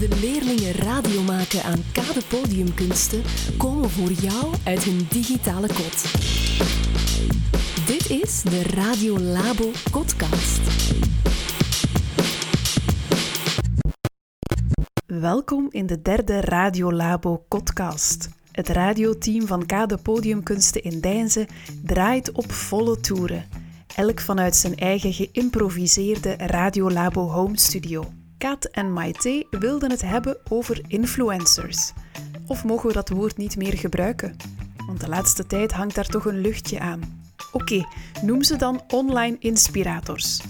De leerlingen radio maken aan Kade Podiumkunsten komen voor jou uit hun digitale kot. Dit is de Radio Labo Podcast. Welkom in de derde Radio Labo podcast. Het radioteam van Kade Podiumkunsten in Deinze draait op volle toeren. Elk vanuit zijn eigen geïmproviseerde Radio Labo Home Studio. Kat en Maite wilden het hebben over influencers. Of mogen we dat woord niet meer gebruiken? Want de laatste tijd hangt daar toch een luchtje aan. Oké, noem ze dan online inspirators.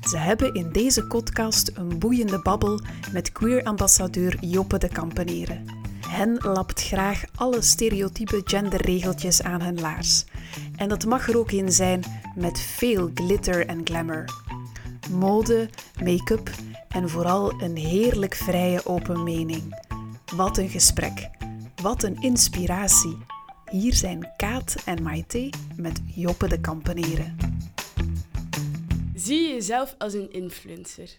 Ze hebben in deze podcast een boeiende babbel met queer-ambassadeur Joppe de Kampeneren. Hen lapt graag alle stereotype genderregeltjes aan hun laars. En dat mag er ook in zijn met veel glitter en glamour. Mode, make-up en vooral een heerlijk vrije open mening. Wat een gesprek. Wat een inspiratie. Hier zijn Kaat en Maite met Joppe de Kampeneren. Zie je jezelf als een influencer?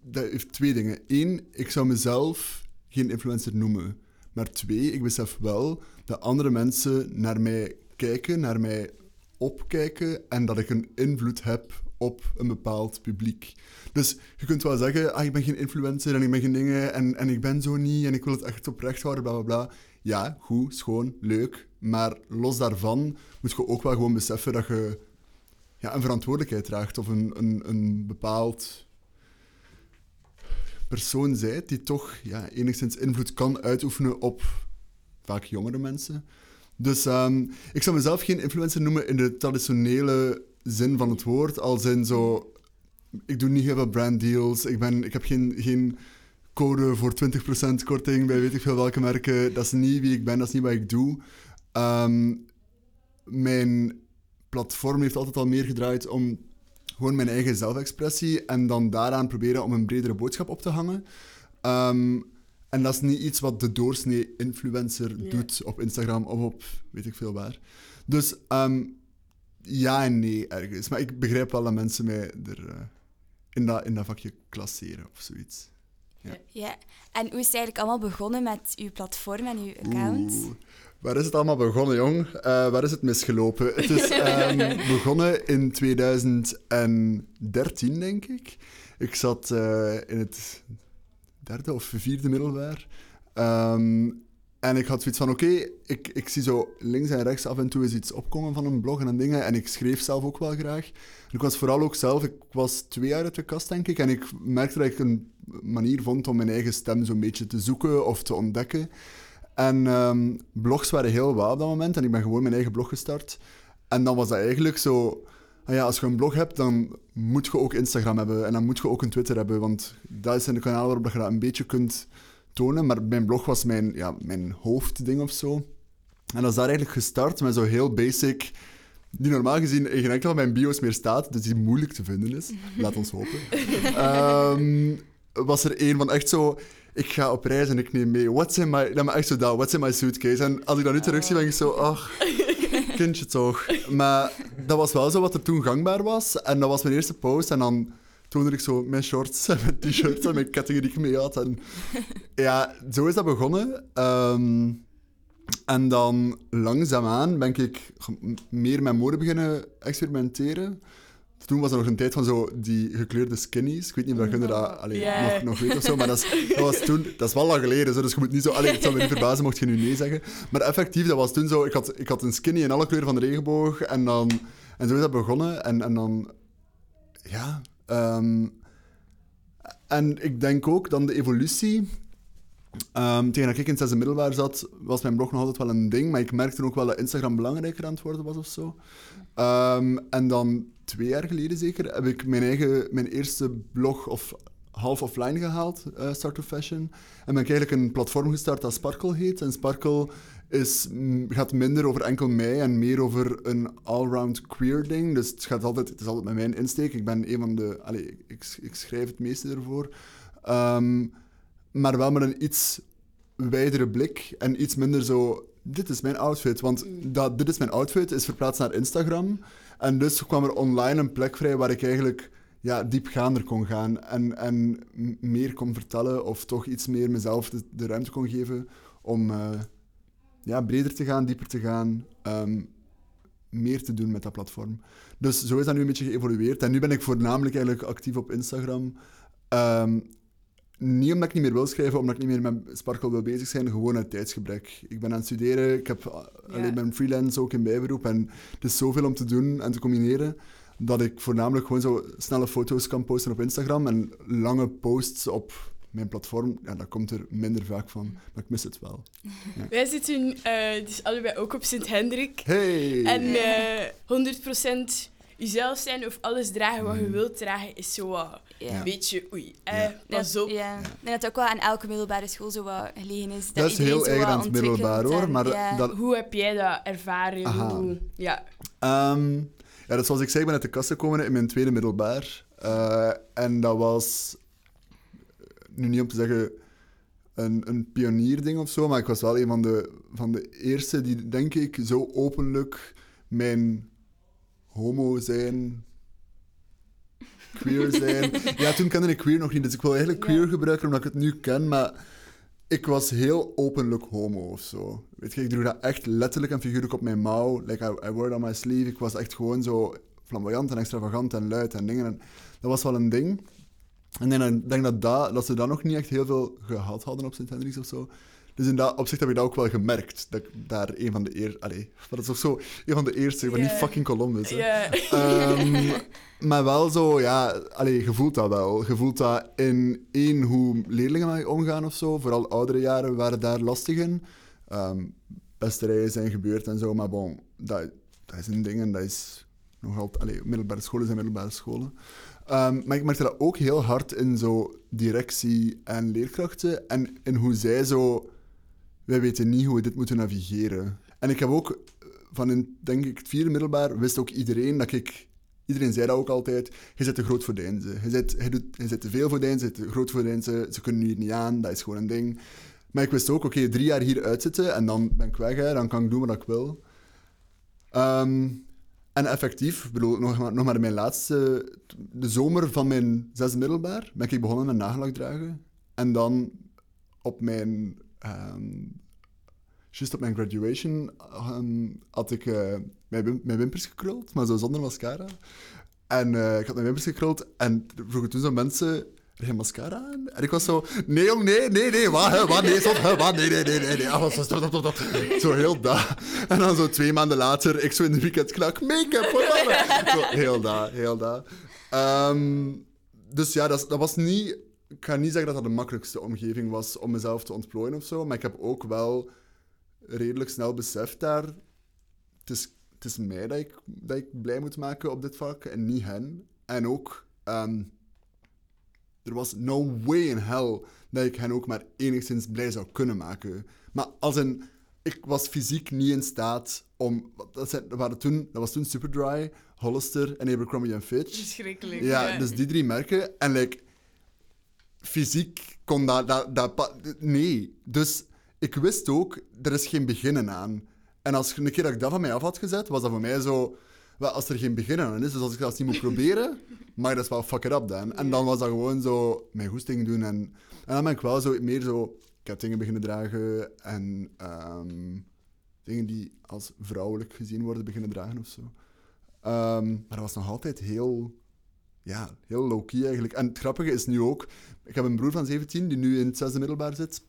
Dat heeft twee dingen. Eén, ik zou mezelf geen influencer noemen. Maar twee, ik besef wel dat andere mensen naar mij kijken, naar mij opkijken en dat ik een invloed heb op een bepaald publiek. Dus je kunt wel zeggen, ah, ik ben geen influencer en ik ben geen dingen en, en ik ben zo niet en ik wil het echt oprecht houden, bla bla bla. Ja, goed, schoon, leuk. Maar los daarvan moet je ook wel gewoon beseffen dat je ja, een verantwoordelijkheid draagt of een, een, een bepaald persoon zijt die toch ja, enigszins invloed kan uitoefenen op vaak jongere mensen. Dus um, ik zou mezelf geen influencer noemen in de traditionele zin van het woord, als in zo... Ik doe niet heel veel branddeals, ik, ben, ik heb geen, geen code voor 20% korting bij weet ik veel welke merken. Dat is niet wie ik ben, dat is niet wat ik doe. Um, mijn platform heeft altijd al meer gedraaid om gewoon mijn eigen zelfexpressie en dan daaraan proberen om een bredere boodschap op te hangen. Um, en dat is niet iets wat de doorsnee influencer doet op Instagram of op weet ik veel waar. Dus um, ja en nee ergens. Maar ik begrijp wel dat mensen mij er uh, in, dat, in dat vakje klasseren of zoiets. Ja. ja. En hoe is het eigenlijk allemaal begonnen met uw platform en uw account? Oeh. Waar is het allemaal begonnen, jong? Uh, waar is het misgelopen? Het is um, begonnen in 2013, denk ik. Ik zat uh, in het derde of vierde middelbaar. Um, en ik had zoiets van, oké, ik, ik zie zo links en rechts af en toe eens iets opkomen van een blog en dingen. En ik schreef zelf ook wel graag. En ik was vooral ook zelf, ik was twee jaar uit de kast, denk ik. En ik merkte dat ik een manier vond om mijn eigen stem zo'n beetje te zoeken of te ontdekken. En um, blogs waren heel wel op dat moment. En ik ben gewoon mijn eigen blog gestart. En dan was dat eigenlijk zo... Ah ja, als je een blog hebt, dan moet je ook Instagram hebben. En dan moet je ook een Twitter hebben. Want dat is een kanaal waarop je dat een beetje kunt tonen. Maar mijn blog was mijn, ja, mijn hoofdding of zo. En dat is daar eigenlijk gestart met zo heel basic... Die normaal gezien in geen enkel van mijn bio's meer staat. Dus die moeilijk te vinden is. Laat ons hopen. um, was er één van echt zo ik ga op reis en ik neem mee. What's in my... Echt zo dat. What's in my suitcase? En als ik dat nu terugzie, ben ik zo... Ach, kindje toch. Maar dat was wel zo wat er toen gangbaar was. En dat was mijn eerste post. En dan toonde ik zo mijn shorts en mijn t-shirts en mijn kettingen die ik mee had. En ja, zo is dat begonnen. Um, en dan langzaamaan ben ik meer met mode beginnen experimenteren. Toen was er nog een tijd van zo die gekleurde skinnies. Ik weet niet of je dat allee, yeah. nog, nog weet of zo, maar dat, is, dat, was toen... Dat is wel lang geleden, zo, dus je moet niet zo... Allee, het zou me niet verbazen mocht je nu nee zeggen. Maar effectief, dat was toen zo... Ik had, ik had een skinny in alle kleuren van de regenboog en dan... En zo is dat begonnen. En, en dan... Ja... Um, en ik denk ook dan de evolutie... Um, tegen dat ik in het zesde middelbaar zat, was mijn blog nog altijd wel een ding, maar ik merkte ook wel dat Instagram belangrijker aan het worden was of zo. Um, en dan twee jaar geleden zeker, heb ik mijn eigen, mijn eerste blog of half offline gehaald, uh, Start to Fashion. En ben ik eigenlijk een platform gestart dat Sparkle heet. En Sparkle is, gaat minder over enkel mij en meer over een all-round queer ding. Dus het, gaat altijd, het is altijd met mijn insteek. Ik ben een van de... Allez, ik, ik schrijf het meeste ervoor. Um, maar wel met een iets wijdere blik en iets minder zo... Dit is mijn outfit, want dat, dit is mijn outfit is verplaatst naar Instagram. En dus kwam er online een plek vrij waar ik eigenlijk ja, diepgaander kon gaan en, en meer kon vertellen of toch iets meer mezelf de, de ruimte kon geven om eh, ja, breder te gaan, dieper te gaan, ehm, meer te doen met dat platform. Dus zo is dat nu een beetje geëvolueerd. En nu ben ik voornamelijk eigenlijk actief op Instagram. Ehm, niet omdat ik niet meer wil schrijven, omdat ik niet meer met Sparkle wil bezig zijn, gewoon uit tijdsgebrek. Ik ben aan het studeren, ik heb uh, alleen mijn freelance ook in bijberoep en het is zoveel om te doen en te combineren, dat ik voornamelijk gewoon zo snelle foto's kan posten op Instagram en lange posts op mijn platform, ja, dat komt er minder vaak van, maar ik mis het wel. Wij zitten eh, dus allebei ook op Sint-Hendrik. Hey! En eh 100% jezelf zijn of alles dragen wat je wilt dragen is zo wat Ja. een beetje oei. Eh, Ja. Pas op. Ja. Ik denk dat ook wel aan elke middelbare school zo wat gelegen is. Dat, Dat is heel zo eigen wat aan het middelbaar, hoor, en- maar ja. dat- Hoe heb jij dat ervaren? Hoe, ja. Ehm, ja, dat zoals ik zei, ik ben uit de kast gekomen in mijn tweede middelbaar. Eh, en dat was, nu niet om te zeggen een, een pionierding of zo, maar ik was wel een van de, van de eerste die, denk ik, zo openlijk mijn homo zijn, queer zijn. Ja, toen kende ik queer nog niet, dus ik wil eigenlijk queer Ja. gebruiken omdat ik het nu ken, maar ik was heel openlijk homo of zo. Weet je, ik droeg dat echt letterlijk en figuurlijk op mijn mouw. Like, I, I wore it on my sleeve. Ik was echt gewoon zo flamboyant en extravagant en luid en dingen. En dat was wel een ding. En ik denk, dat- denk dat, dat, dat ze dat nog niet echt heel veel gehad hadden op St. Hendricks of zo. Dus in dat opzicht heb ik dat ook wel gemerkt. Dat ik daar een van de eer... Allee, dat is ook zo een van de eerste. Ik ben niet fucking Columbus. hè. Ehm, maar wel zo, ja, allee, je voelt dat wel. Je voelt dat in één, hoe leerlingen met je omgaan of zo. Vooral oudere jaren waren daar lastig in. Ehm pesterijen zijn gebeurd en zo, maar bon, dat, dat is een ding en dat is nog altijd... Allee, middelbare scholen zijn middelbare scholen. Ehm, maar ik merkte dat ook heel hard in zo directie en leerkrachten en in hoe zij zo... Wij weten niet hoe we dit moeten navigeren. En ik heb ook van in, denk ik, het vierde middelbaar wist ook iedereen dat ik... Iedereen zei dat ook altijd. Je zit te groot voor Deinze. Je zit, doet, te veel voor Deinze, je zit te groot voor Deinze. Ze kunnen hier niet aan, dat is gewoon een ding. Maar ik wist ook, oké, drie jaar hier uitzitten en dan ben ik weg, dan kan ik doen wat ik wil. Ehm, en effectief, bedoel, nog maar, nog maar mijn laatste... De zomer van mijn zesde middelbaar ben ik begonnen met nagellak dragen. En dan op mijn... ehm Juist op mijn graduation ehm, had ik eh, mijn, wim- mijn wimpers gekruld, maar zo zonder mascara. En eh, ik had mijn wimpers gekruld en vroegen toen zo mensen... Heb je mascara aan? En ik was zo... Nee, jong, nee, nee, nee. Wat, hè, wat, nee, stop, hè, wat, nee, nee, nee, nee. nee. Ah. Zo heel dat. En dan zo twee maanden later, ik zo in de weekendklak, make-up, wat dan? Zo heel dat, heel dat. Ehm, dus ja, dat, dat was niet... Ik ga niet zeggen dat dat de makkelijkste omgeving was om mezelf te ontplooien of zo, maar ik heb ook wel redelijk snel beseft daar... Het is, mij dat ik, dat ik blij moet maken op dit vak en niet hen. En ook... ehm, er was no way in hell dat ik hen ook maar enigszins blij zou kunnen maken. Maar als een... Ik was fysiek niet in staat om... Dat, zijn, waren toen, dat was toen Superdry, Hollister en Abercrombie Fitch. Verschrikkelijk. Ja, dus die drie merken. En like, fysiek kon dat, dat, Nee. Dus ik wist ook, er is geen beginnen aan. En als een keer dat ik dat van mij af had gezet, was dat voor mij zo... Wel, als er geen beginnen aan is, dus als ik dat niet moet proberen, mag dat is wel fuck it up dan. En dan was dat gewoon zo mijn goesting doen. En, en dan ben ik wel zo meer zo... Ik heb dingen beginnen dragen en ehm, dingen die als vrouwelijk gezien worden beginnen dragen of zo. Ehm, maar dat was nog altijd heel ja, heel low-key eigenlijk. En het grappige is nu ook... Ik heb een broer van 17 die nu in het zesde middelbaar zit.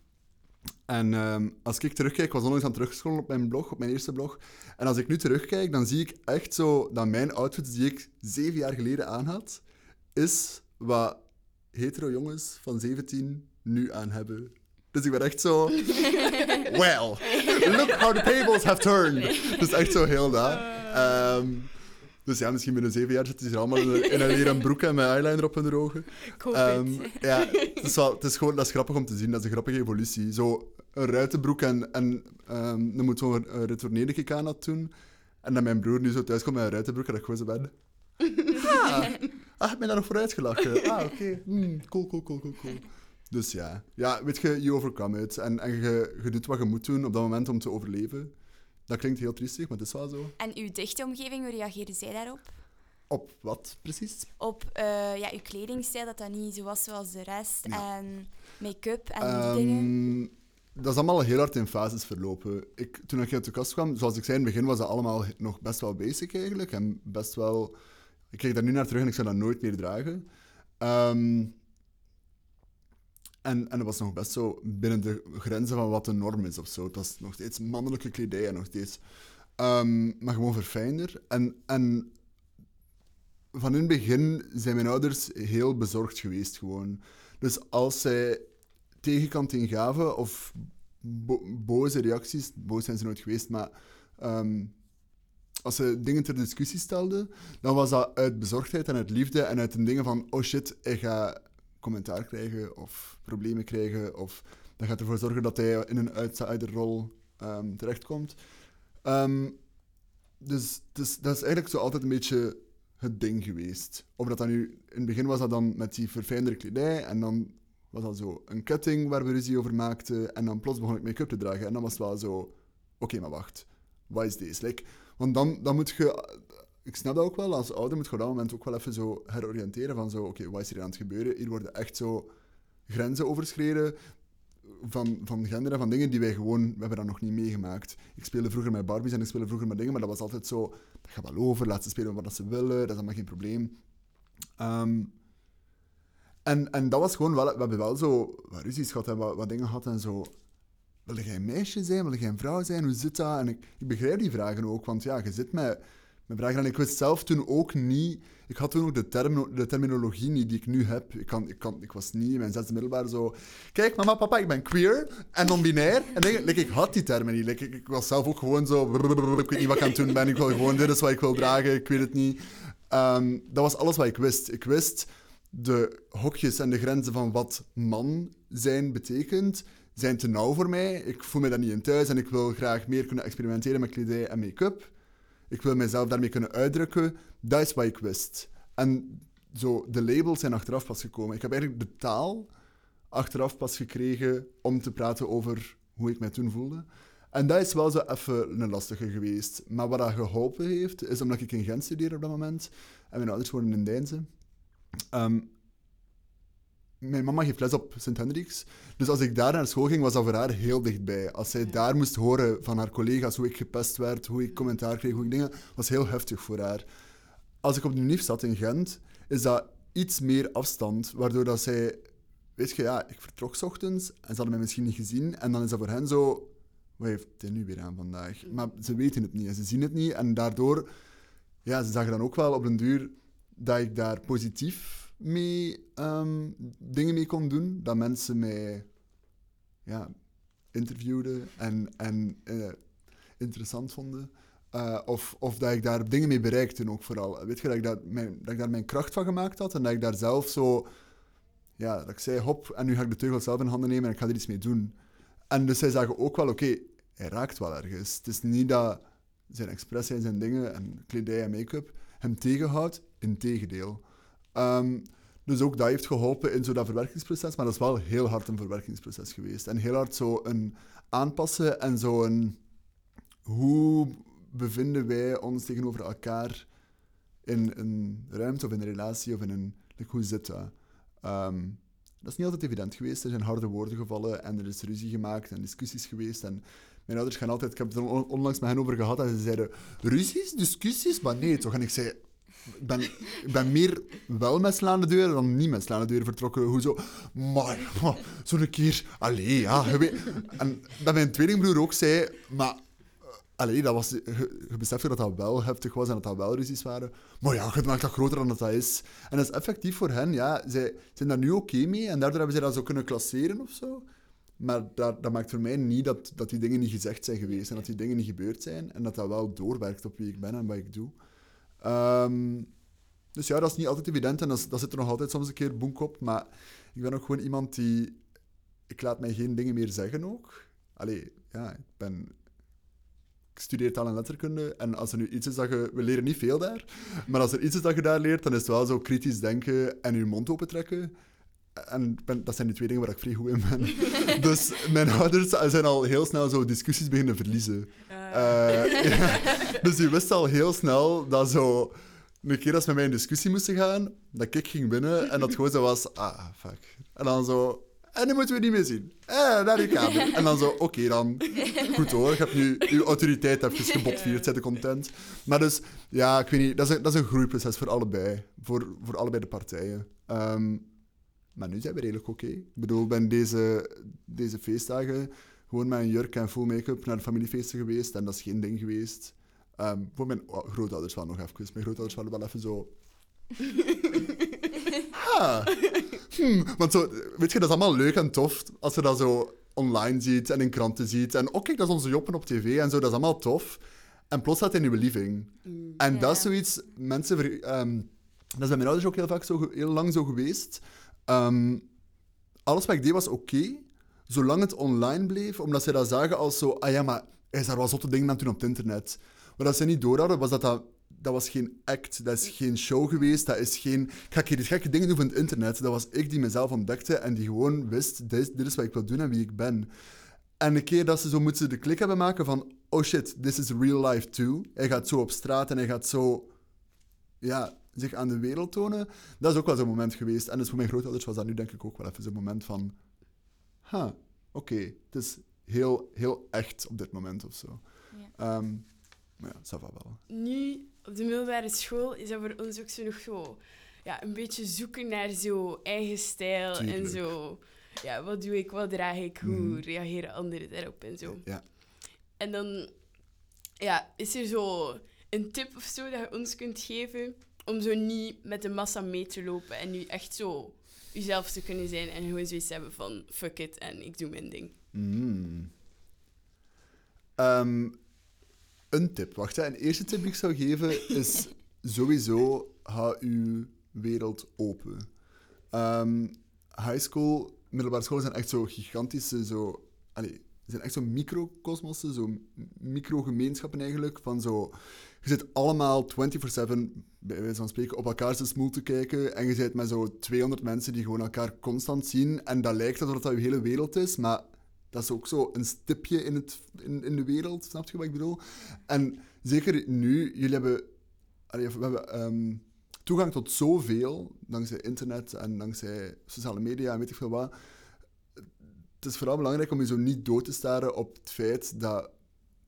En ehm, als ik terugkijk, ik was onlangs aan het terugscrollen op mijn blog, op mijn eerste blog. En als ik nu terugkijk, dan zie ik echt zo dat mijn outfits die ik zeven jaar geleden aan had, is wat hetero jongens van 17 nu aan hebben. Dus ik ben echt zo... Well, look how the tables have turned. Dus echt zo heel dat. Ehm, dus ja, misschien binnen zeven jaar zitten ze hier allemaal in een, leren broek en met eyeliner op hun ogen. Ik hoop Ehm, het. ja, het is, wel, het is gewoon dat is grappig om te zien. Dat is een grappige evolutie. Zo een ruitenbroek en, en ehm, dan moet zo'n een retourneerde aan dat toen. En dan mijn broer nu zo thuis komt met een ruitenbroek en dat ik gewoon zo ben. Ah, ah heb je daar nog vooruit gelachen? Ah, oké. Hmm, cool, cool, cool, cool, cool. Dus ja. Ja, weet je, je overcome het. En, en je, je doet wat je moet doen op dat moment om te overleven. Dat klinkt heel triestig, maar het is wel zo. En uw dichte omgeving, hoe reageerden zij daarop? Op wat precies? Op eh, ja, uw kledingstijl, dat dat niet zo was zoals de rest. Ja. En make-up en die Ehm, dingen. Dat is allemaal heel hard in fases verlopen. Ik, toen ik uit de kast kwam, zoals ik zei in het begin, was dat allemaal nog best wel basic eigenlijk. En best wel... Ik kijk daar nu naar terug en ik zou dat nooit meer dragen. Ehm, en, en dat was nog best zo binnen de grenzen van wat de norm is of zo. Het was nog steeds mannelijke kledij nog steeds... ehm, maar gewoon verfijnder. En, en van in het begin zijn mijn ouders heel bezorgd geweest gewoon. Dus als zij tegenkant in gaven of bo- boze reacties, boos zijn ze nooit geweest, maar ehm, als ze dingen ter discussie stelden, dan was dat uit bezorgdheid en uit liefde en uit een dingen van, oh shit, ik ga commentaar krijgen of problemen krijgen of dat gaat ervoor zorgen dat hij in een outsiderrol ehm terechtkomt. Ehm, dus, dat is eigenlijk zo altijd een beetje het ding geweest. Of dat nu... In het begin was dat dan met die verfijndere kledij en dan was dat zo een ketting waar we ruzie over maakten en dan plots begon ik make-up te dragen en dan was het wel zo... Oké, maar wacht. Wat is deze? Like, want dan, dan moet je... Ik snap dat ook wel, als ouder moet je op dat moment ook wel even zo heroriënteren van zo... Oké, wat is hier aan het gebeuren? Hier worden echt zo grenzen overschreden van, van gender en van dingen die wij gewoon... We hebben dat nog niet meegemaakt. Ik speelde vroeger met Barbies en ik speelde vroeger met dingen, maar dat was altijd zo... Dat gaat wel over, laat ze spelen wat ze willen, dat is allemaal geen probleem. Ehm, en, en dat was gewoon wel... We hebben wel zo wat ruzies gehad en wat, dingen gehad en zo... Wil jij een meisje zijn? Wil jij een vrouw zijn? Hoe zit dat? En ik, ik begrijp die vragen ook, want ja, je zit met, met vragen. En ik wist zelf toen ook niet... Ik had toen ook de, term, de terminologie niet die ik nu heb. Ik, kan, ik, kan, ik was niet in mijn zesde middelbaar zo... Kijk, mama, papa, ik ben queer en non-binair. En denk, ik had die termen niet. Ik, was zelf ook gewoon zo... Ik weet niet wat ik aan het doen ben. Ik wil gewoon... Dit is wat ik wil dragen. Ik weet het niet. Dat was alles wat ik wist. Ik wist de hokjes en de grenzen van wat man zijn betekent, zijn te nauw voor mij. Ik voel me daar niet in thuis en ik wil graag meer kunnen experimenteren met kledij en make-up. Ik wil mezelf daarmee kunnen uitdrukken. Dat is wat ik wist. En zo, de labels zijn achteraf pas gekomen. Ik heb eigenlijk de taal achteraf pas gekregen om te praten over hoe ik mij toen voelde. En dat is wel zo even een lastige geweest. Maar wat dat geholpen heeft, is omdat ik in Gent studeer op dat moment. En mijn ouders wonen in Deinze. Ehm, mijn mama geeft les op Sint-Hendriks. Dus als ik daar naar school ging, was dat voor haar heel dichtbij. Als zij daar moest horen van haar collega's hoe ik gepest werd, hoe ik commentaar kreeg, hoe ik dingen, was heel heftig voor haar. Als ik op de zat in Gent, is dat iets meer afstand, waardoor dat zij... Weet je, ja, ik vertrok 's ochtends en ze hadden mij misschien niet gezien. En dan is dat voor hen zo... Wat heeft hij nu weer aan vandaag? Maar ze weten het niet en ze zien het niet. En daardoor... Ja, ze zagen dan ook wel op een duur dat ik daar positief mee ehm, dingen mee kon doen. Dat mensen mij ja, interviewden en, en eh, interessant vonden. Eh, of, of dat ik daar dingen mee bereikte ook vooral. Weet je, dat ik, daar mijn, dat ik daar mijn kracht van gemaakt had en dat ik daar zelf zo... Ja, dat ik zei, hop, en nu ga ik de teugel zelf in handen nemen en ik ga er iets mee doen. En dus zij zagen ook wel, oké, hij raakt wel ergens. Het is niet dat zijn expressie en zijn dingen en kledij en make-up hem tegenhoudt. Integendeel. Ehm, dus ook dat heeft geholpen in zo dat verwerkingsproces, maar dat is wel heel hard een verwerkingsproces geweest. En heel hard zo een aanpassen en zo een... Hoe bevinden wij ons tegenover elkaar in een ruimte of in een relatie of in een... Hoe zit dat? Ehm, dat is niet altijd evident geweest. Er zijn harde woorden gevallen en er is ruzie gemaakt en discussies geweest. En mijn ouders gaan altijd... Ik heb het er on- onlangs met hen over gehad en ze zeiden... Ruzies? Discussies? Maar nee, toch? En ik zei... Ik ben, ik ben meer wel met slaande deuren dan niet met slaande deuren vertrokken. Hoezo? Maar, zo'n keer... Allee, ja. En dat mijn tweelingbroer ook zei... Maar Allee, dat was, je, je besefte dat dat wel heftig was en dat dat wel ruzies waren. Maar ja, je maakt dat groter dan dat dat is. En dat is effectief voor hen, ja. Zij zijn daar nu oké mee en daardoor hebben ze dat zo kunnen klasseren of zo. Maar dat, dat maakt voor mij niet dat, dat die dingen niet gezegd zijn geweest en dat die dingen niet gebeurd zijn en dat dat wel doorwerkt op wie ik ben en wat ik doe. Ehm, dus ja, dat is niet altijd evident en dat, dat zit er nog altijd soms een keer boek op. Maar ik ben ook gewoon iemand die... Ik laat mij geen dingen meer zeggen ook. Allee, ja, ik ben ik studeer taal en letterkunde. En als er nu iets is dat je... We leren niet veel daar. Maar als er iets is dat je daar leert, dan is het wel zo kritisch denken en je mond opentrekken. En ben- dat zijn die twee dingen waar ik vrij goed in ben. dus mijn ouders zijn al heel snel zo discussies beginnen verliezen. Eh, ja. Dus die wist al heel snel dat zo... een keer als ze met mij in discussie moesten gaan, dat ik ging binnen en dat gewoon zo was, ah, fuck. En dan zo, en nu moeten we niet meer zien. Eh, naar die kamer. En dan zo, oké dan. Goed hoor, je hebt nu je autoriteit even gebotvierd, zet de content. Maar dus, ja, ik weet niet, dat is een, dat is een groeiproces voor allebei. Voor, voor allebei de partijen. Ehm, maar nu zijn we redelijk oké. Ik bedoel, ik ben deze, deze feestdagen gewoon met een jurk en full make-up naar de familiefeesten geweest. En dat is geen ding geweest. Ehm, voor mijn oh, grootouders wel nog even. Mijn grootouders waren wel even zo... ha. Hmm. Want zo, weet je, dat is allemaal leuk en tof als je dat zo online ziet en in kranten ziet. En oh, kijk, dat is onze Joppen op tv en zo, dat is allemaal tof. En plots staat hij in uw living. En Ja. dat is zoiets, mensen... ver- ehm, dat is bij mijn ouders ook heel vaak zo, heel lang zo geweest. Ehm, alles wat ik deed was oké, zolang het online bleef, omdat ze dat zagen als zo, ah ja, maar hij is daar wel zotte dingen aan doen op het internet. Wat dat ze niet door hadden, was dat dat, was geen act, dat is geen show geweest, dat is geen, ik ga hier gekke dingen doen van het internet. Dat was ik die mezelf ontdekte en die gewoon wist, dit is, dit is wat ik wil doen en wie ik ben. En een keer dat ze zo moeten de klik hebben maken van, oh shit, this is real life too. Hij gaat zo op straat en hij gaat zo ja, zich aan de wereld tonen. Dat is ook wel zo'n moment geweest. En dus voor mijn grootouders was dat nu denk ik ook wel even zo'n moment van... Ha, oké, het is heel, heel echt op dit moment of zo. Ja. Ehm, maar ja, ça va wel. Nu, op de middelbare school, is dat voor ons ook zo nog zo... Ja, een beetje zoeken naar zo eigen stijl en zo... Ja, wat doe ik, wat draag ik, hoe Mhm. reageren anderen daarop en zo. Ja. En dan ja, is er zo een tip of zo dat je ons kunt geven om zo niet met de massa mee te lopen en nu echt zo jezelf te kunnen zijn en gewoon zoiets hebben van fuck it en ik doe mijn ding. Mm. Ehm, een tip, wacht. Hè. Een eerste tip die ik zou geven is sowieso hou uw wereld open. Ehm, high school, middelbare school zijn echt zo gigantische, zo... Allee, zijn echt zo microcosmossen, zo microgemeenschappen eigenlijk, van zo... Je zit allemaal 24-7, bij wijze van spreken, op elkaar zijn smoel te kijken en je zit met zo 200 mensen die gewoon elkaar constant zien en dat lijkt alsof dat je hele wereld is, maar dat is ook zo een stipje in, het, in, in de wereld, snap je wat ik bedoel? En zeker nu, jullie hebben, we hebben ehm, toegang tot zoveel, dankzij internet en dankzij sociale media en weet ik veel wat. Het is vooral belangrijk om je zo niet dood te staren op het feit dat,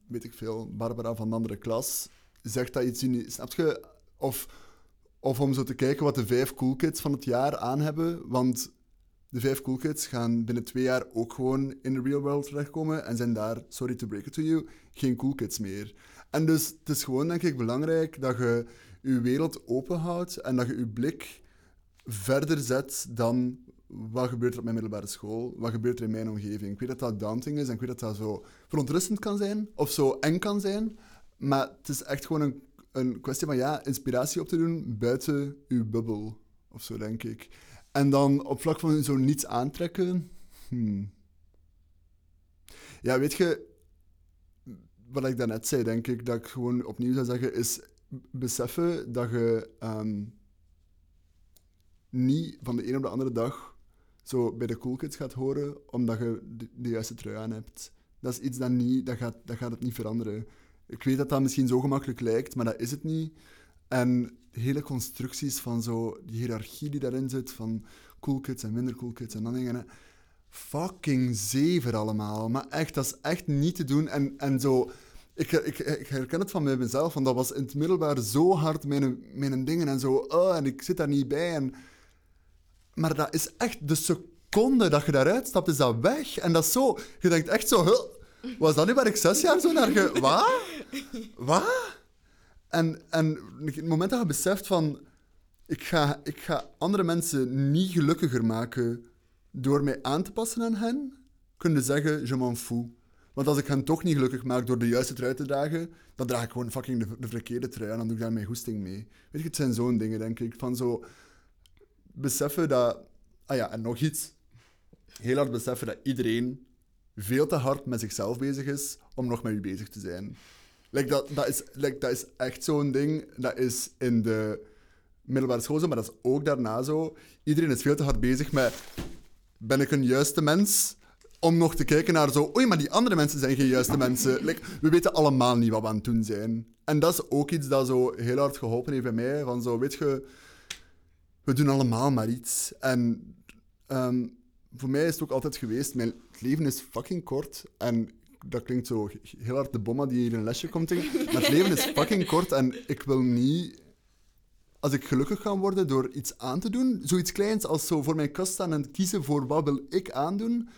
weet ik veel, Barbara van de andere klas zegt dat iets niet, snap je? Of, of om zo te kijken wat de vijf cool kids van het jaar aan hebben, want de vijf cool kids gaan binnen twee jaar ook gewoon in de real world terechtkomen en zijn daar, sorry to break it to you, geen cool kids meer. En dus het is gewoon, denk ik, belangrijk dat je je wereld open houdt en dat je je blik verder zet dan wat gebeurt er op mijn middelbare school, wat gebeurt er in mijn omgeving. Ik weet dat dat daunting is en ik weet dat dat zo verontrustend kan zijn of zo eng kan zijn, maar het is echt gewoon een, een kwestie van ja, inspiratie op te doen buiten je bubbel of zo, denk ik. En dan op vlak van zo niets aantrekken. hmm. Ja, weet je, wat ik daarnet zei, denk ik, dat ik gewoon opnieuw zou zeggen, is beseffen dat je ehm, niet van de een op de andere dag zo bij de cool kids gaat horen, omdat je de, juiste trui aan hebt. Dat is iets dat niet, dat gaat, dat gaat het niet veranderen. Ik weet dat dat misschien zo gemakkelijk lijkt, maar dat is het niet. En hele constructies van zo, die hiërarchie die daarin zit, van cool kids en minder cool kids en dan dingen. Fucking zever allemaal. Maar echt, dat is echt niet te doen. En, en zo, ik, ik, ik herken het van mezelf, want dat was in het middelbaar zo hard mijn, mijn dingen en zo. Oh, en ik zit daar niet bij. En, maar dat is echt de seconde dat je daaruit stapt, is dat weg. En dat is zo, je denkt echt zo, huh, was dat nu waar ik zes jaar zo naar ge... Wat? Wat? En, en het moment dat je beseft van... Ik ga, ik ga andere mensen niet gelukkiger maken door mij aan te passen aan hen, kun je zeggen, je m'en fous. Want als ik hen toch niet gelukkig maak door de juiste trui te dragen, dan draag ik gewoon fucking de, de verkeerde trui en dan doe ik daar mijn goesting mee. Weet je, het zijn zo'n dingen, denk ik. Van zo beseffen dat... Ah ja, en nog iets. Heel hard beseffen dat iedereen veel te hard met zichzelf bezig is om nog met u bezig te zijn. Like dat, dat, is, like dat is echt zo'n ding. Dat is in de middelbare school zo, maar dat is ook daarna zo. Iedereen is veel te hard bezig met... Ben ik een juiste mens? om nog te kijken naar zo... Oei, maar die andere mensen zijn geen juiste mensen. Like, we weten allemaal niet wat we aan het doen zijn. En dat is ook iets dat zo heel hard geholpen heeft bij mij. Van zo, weet je... We doen allemaal maar iets. En ehm, voor mij is het ook altijd geweest... Mijn leven is fucking kort. En dat klinkt zo heel hard de bomma die hier een lesje komt tegen. Maar het leven is fucking kort en ik wil niet als ik gelukkig ga worden door iets aan te doen, zoiets kleins als zo voor mijn kast staan en kiezen voor wat wil ik aandoen,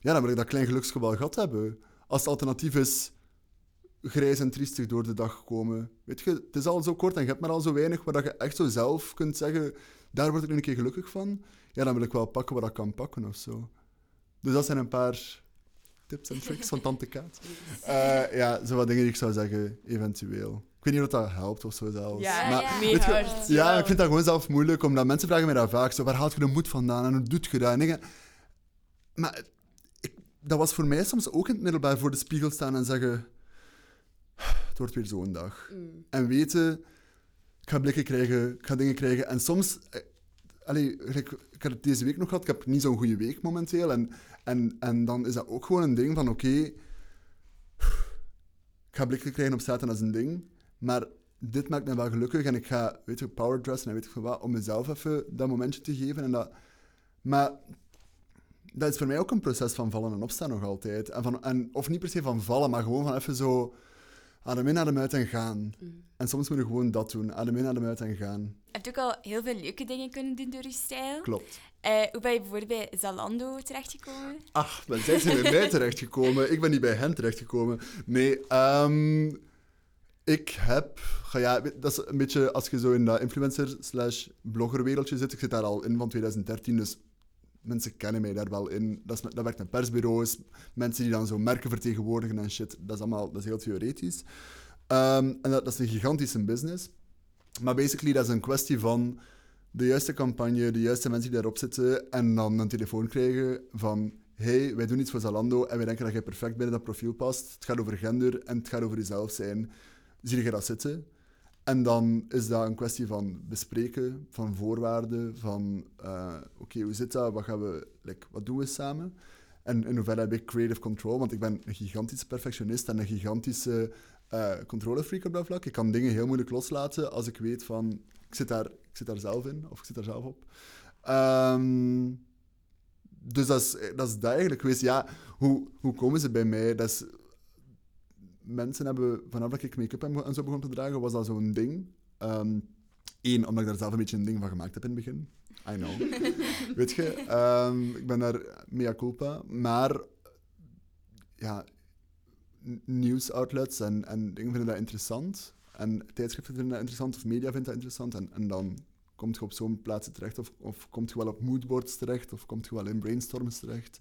ja, dan wil ik dat klein geluksgeval gehad hebben. Als het alternatief is grijs en triestig door de dag komen. Weet je, het is al zo kort en je hebt maar al zo weinig waar je echt zo zelf kunt zeggen, daar word ik nu een keer gelukkig van. Ja, dan wil ik wel pakken wat ik kan pakken of zo. Dus dat zijn een paar tips en tricks van Tante Kaat. Uh, ja, zo wat dingen die ik zou zeggen, eventueel. Ik weet niet of dat helpt of zo zelfs. Ja, maar, ja. weet je, hard. ja, ik vind dat gewoon zelf moeilijk, omdat mensen vragen mij dat vaak. Zo, waar haalt je de moed vandaan en hoe doet je dat? En. Maar ik, dat was voor mij soms ook in het middelbaar voor de spiegel staan en zeggen... Het wordt weer zo'n dag. Mm. En weten, ik ga blikken krijgen, ik ga dingen krijgen. En soms... Allee, ik, ik heb het deze week nog gehad, ik heb niet zo'n goede week momenteel. En, en, en dan is dat ook gewoon een ding van, oké... ik ga blikken krijgen op dat is een ding. Maar dit maakt me wel gelukkig en ik ga, weet je, powerdressen en weet ik veel wat, om mezelf even dat momentje te geven. En dat... Maar dat is voor mij ook een proces van vallen en opstaan nog altijd. En van, en, of niet per se van vallen, maar gewoon van even zo adem in, adem uit en gaan. En soms moet je gewoon dat doen. Adem in, adem uit en gaan. Je hebt ook al heel veel leuke dingen kunnen doen door je stijl. Klopt. Eh, hoe ben je bijvoorbeeld bij Zalando terechtgekomen? Ach, dan zijn ze bij mij terechtgekomen. Ik ben niet bij hen terechtgekomen. Nee, ehm, ik heb... Ja, dat is een beetje als je zo in dat influencer slash bloggerwereldje zit. Ik zit daar al in van 2013, dus mensen kennen mij daar wel in. Dat, is, dat werkt met persbureaus, mensen die dan zo merken vertegenwoordigen en shit. Dat is allemaal dat is heel theoretisch. Ehm, en dat, dat is een gigantische business. Maar basically, dat is een kwestie van de juiste campagne, de juiste mensen die daarop zitten en dan een telefoon krijgen van hey, wij doen iets voor Zalando en wij denken dat jij perfect binnen dat profiel past. Het gaat over gender en het gaat over jezelf zijn. Zie je dat zitten? En dan is dat een kwestie van bespreken, van voorwaarden, van eh, oké, hoe zit dat? Wat, gaan we, wat doen we samen? En in hoeverre heb ik creative control? Want ik ben een gigantische perfectionist en een gigantische eh controlefreak op dat vlak. Ik kan dingen heel moeilijk loslaten als ik weet van, ik zit daar, ik zit daar zelf in, of ik zit daar zelf op. Ehm, dus dat is, dat is dat eigenlijk geweest. Ja, hoe, hoe komen ze bij mij? Dat is, mensen hebben, vanaf dat ik make-up en zo begon te dragen, was dat zo'n ding. Eén, omdat ik daar zelf een beetje een ding van gemaakt heb in het begin. I know. Weet je, ehm, ik ben daar mea culpa. Maar ja, nieuwsoutlets en, en dingen vinden dat interessant. En tijdschriften vinden dat interessant, of media vindt dat interessant. En, en dan komt je op zo'n plaatsen terecht, of, of komt je wel op moodboards terecht, of komt je wel in brainstorms terecht.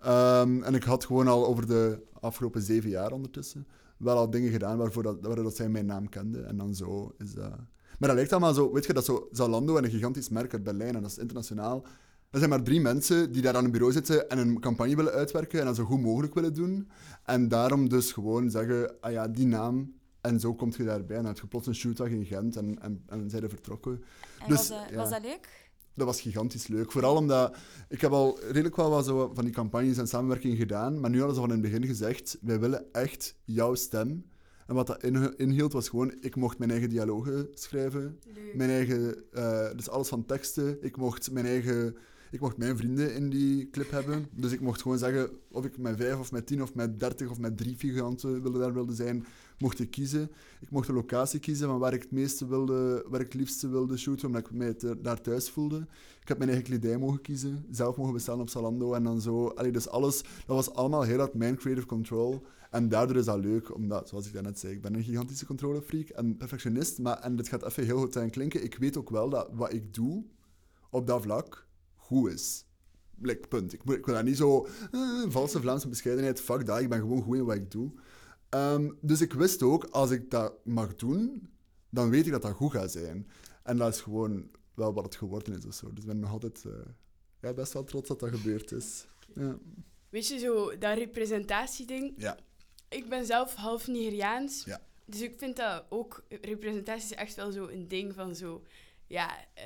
Ehm, en ik had gewoon al over de afgelopen zeven jaar ondertussen wel al dingen gedaan waarvoor dat, waardoor dat zij mijn naam kenden. En dan zo is dat... Maar dat lijkt allemaal zo... Weet je, dat zo Zalando en een gigantisch merk uit Berlijn, en dat is internationaal. Er zijn maar drie mensen die daar aan een bureau zitten en een campagne willen uitwerken en dat zo goed mogelijk willen doen. En daarom dus gewoon zeggen, ah ja, die naam... En zo komt je daarbij. En dan heb je plots een shootdag in Gent en, en, en zijn er vertrokken. En Dus, was, dat, ja. was dat leuk? Dat was gigantisch leuk. Vooral omdat ik heb al redelijk wel wat zo van die campagnes en samenwerkingen gedaan, maar nu hadden ze van in het begin gezegd, wij willen echt jouw stem. En wat dat inhield was gewoon, ik mocht mijn eigen dialogen schrijven, mijn eigen, eh, dus alles van teksten. Ik mocht mijn eigen, ik mocht mijn vrienden in die clip hebben. Dus ik mocht gewoon zeggen of ik met vijf of met tien of met dertig of met drie figuranten wilde daar wilde zijn, mocht ik kiezen. Ik mocht de locatie kiezen van waar ik het meeste wilde, waar ik het liefste wilde shooten, omdat ik mij te- daar thuis voelde. Ik heb mijn eigen kledij mogen kiezen, zelf mogen bestellen op Zalando en dan zo. Allee, dus alles, dat was allemaal heel hard mijn creative control. En daardoor is dat leuk, omdat, zoals ik daarnet zei, ik ben een gigantische controlefreak en perfectionist, maar, en dit gaat even heel goed zijn klinken, ik weet ook wel dat wat ik doe op dat vlak goed is. Like, punt. Ik, ik wil daar niet zo eh, valse Vlaamse bescheidenheid, fuck dat, ik ben gewoon goed in wat ik doe. Ehm, dus ik wist ook, als ik dat mag doen, dan weet ik dat dat goed gaat zijn. En dat is gewoon wel wat het geworden is of zo. Dus ik ben nog altijd eh, ja, best wel trots dat dat gebeurd is. Ja. Weet je, zo dat representatieding. Ja. Ik ben zelf half Nigeriaans. Ja. Dus ik vind dat ook, representatie is echt wel zo een ding van zo, ja, eh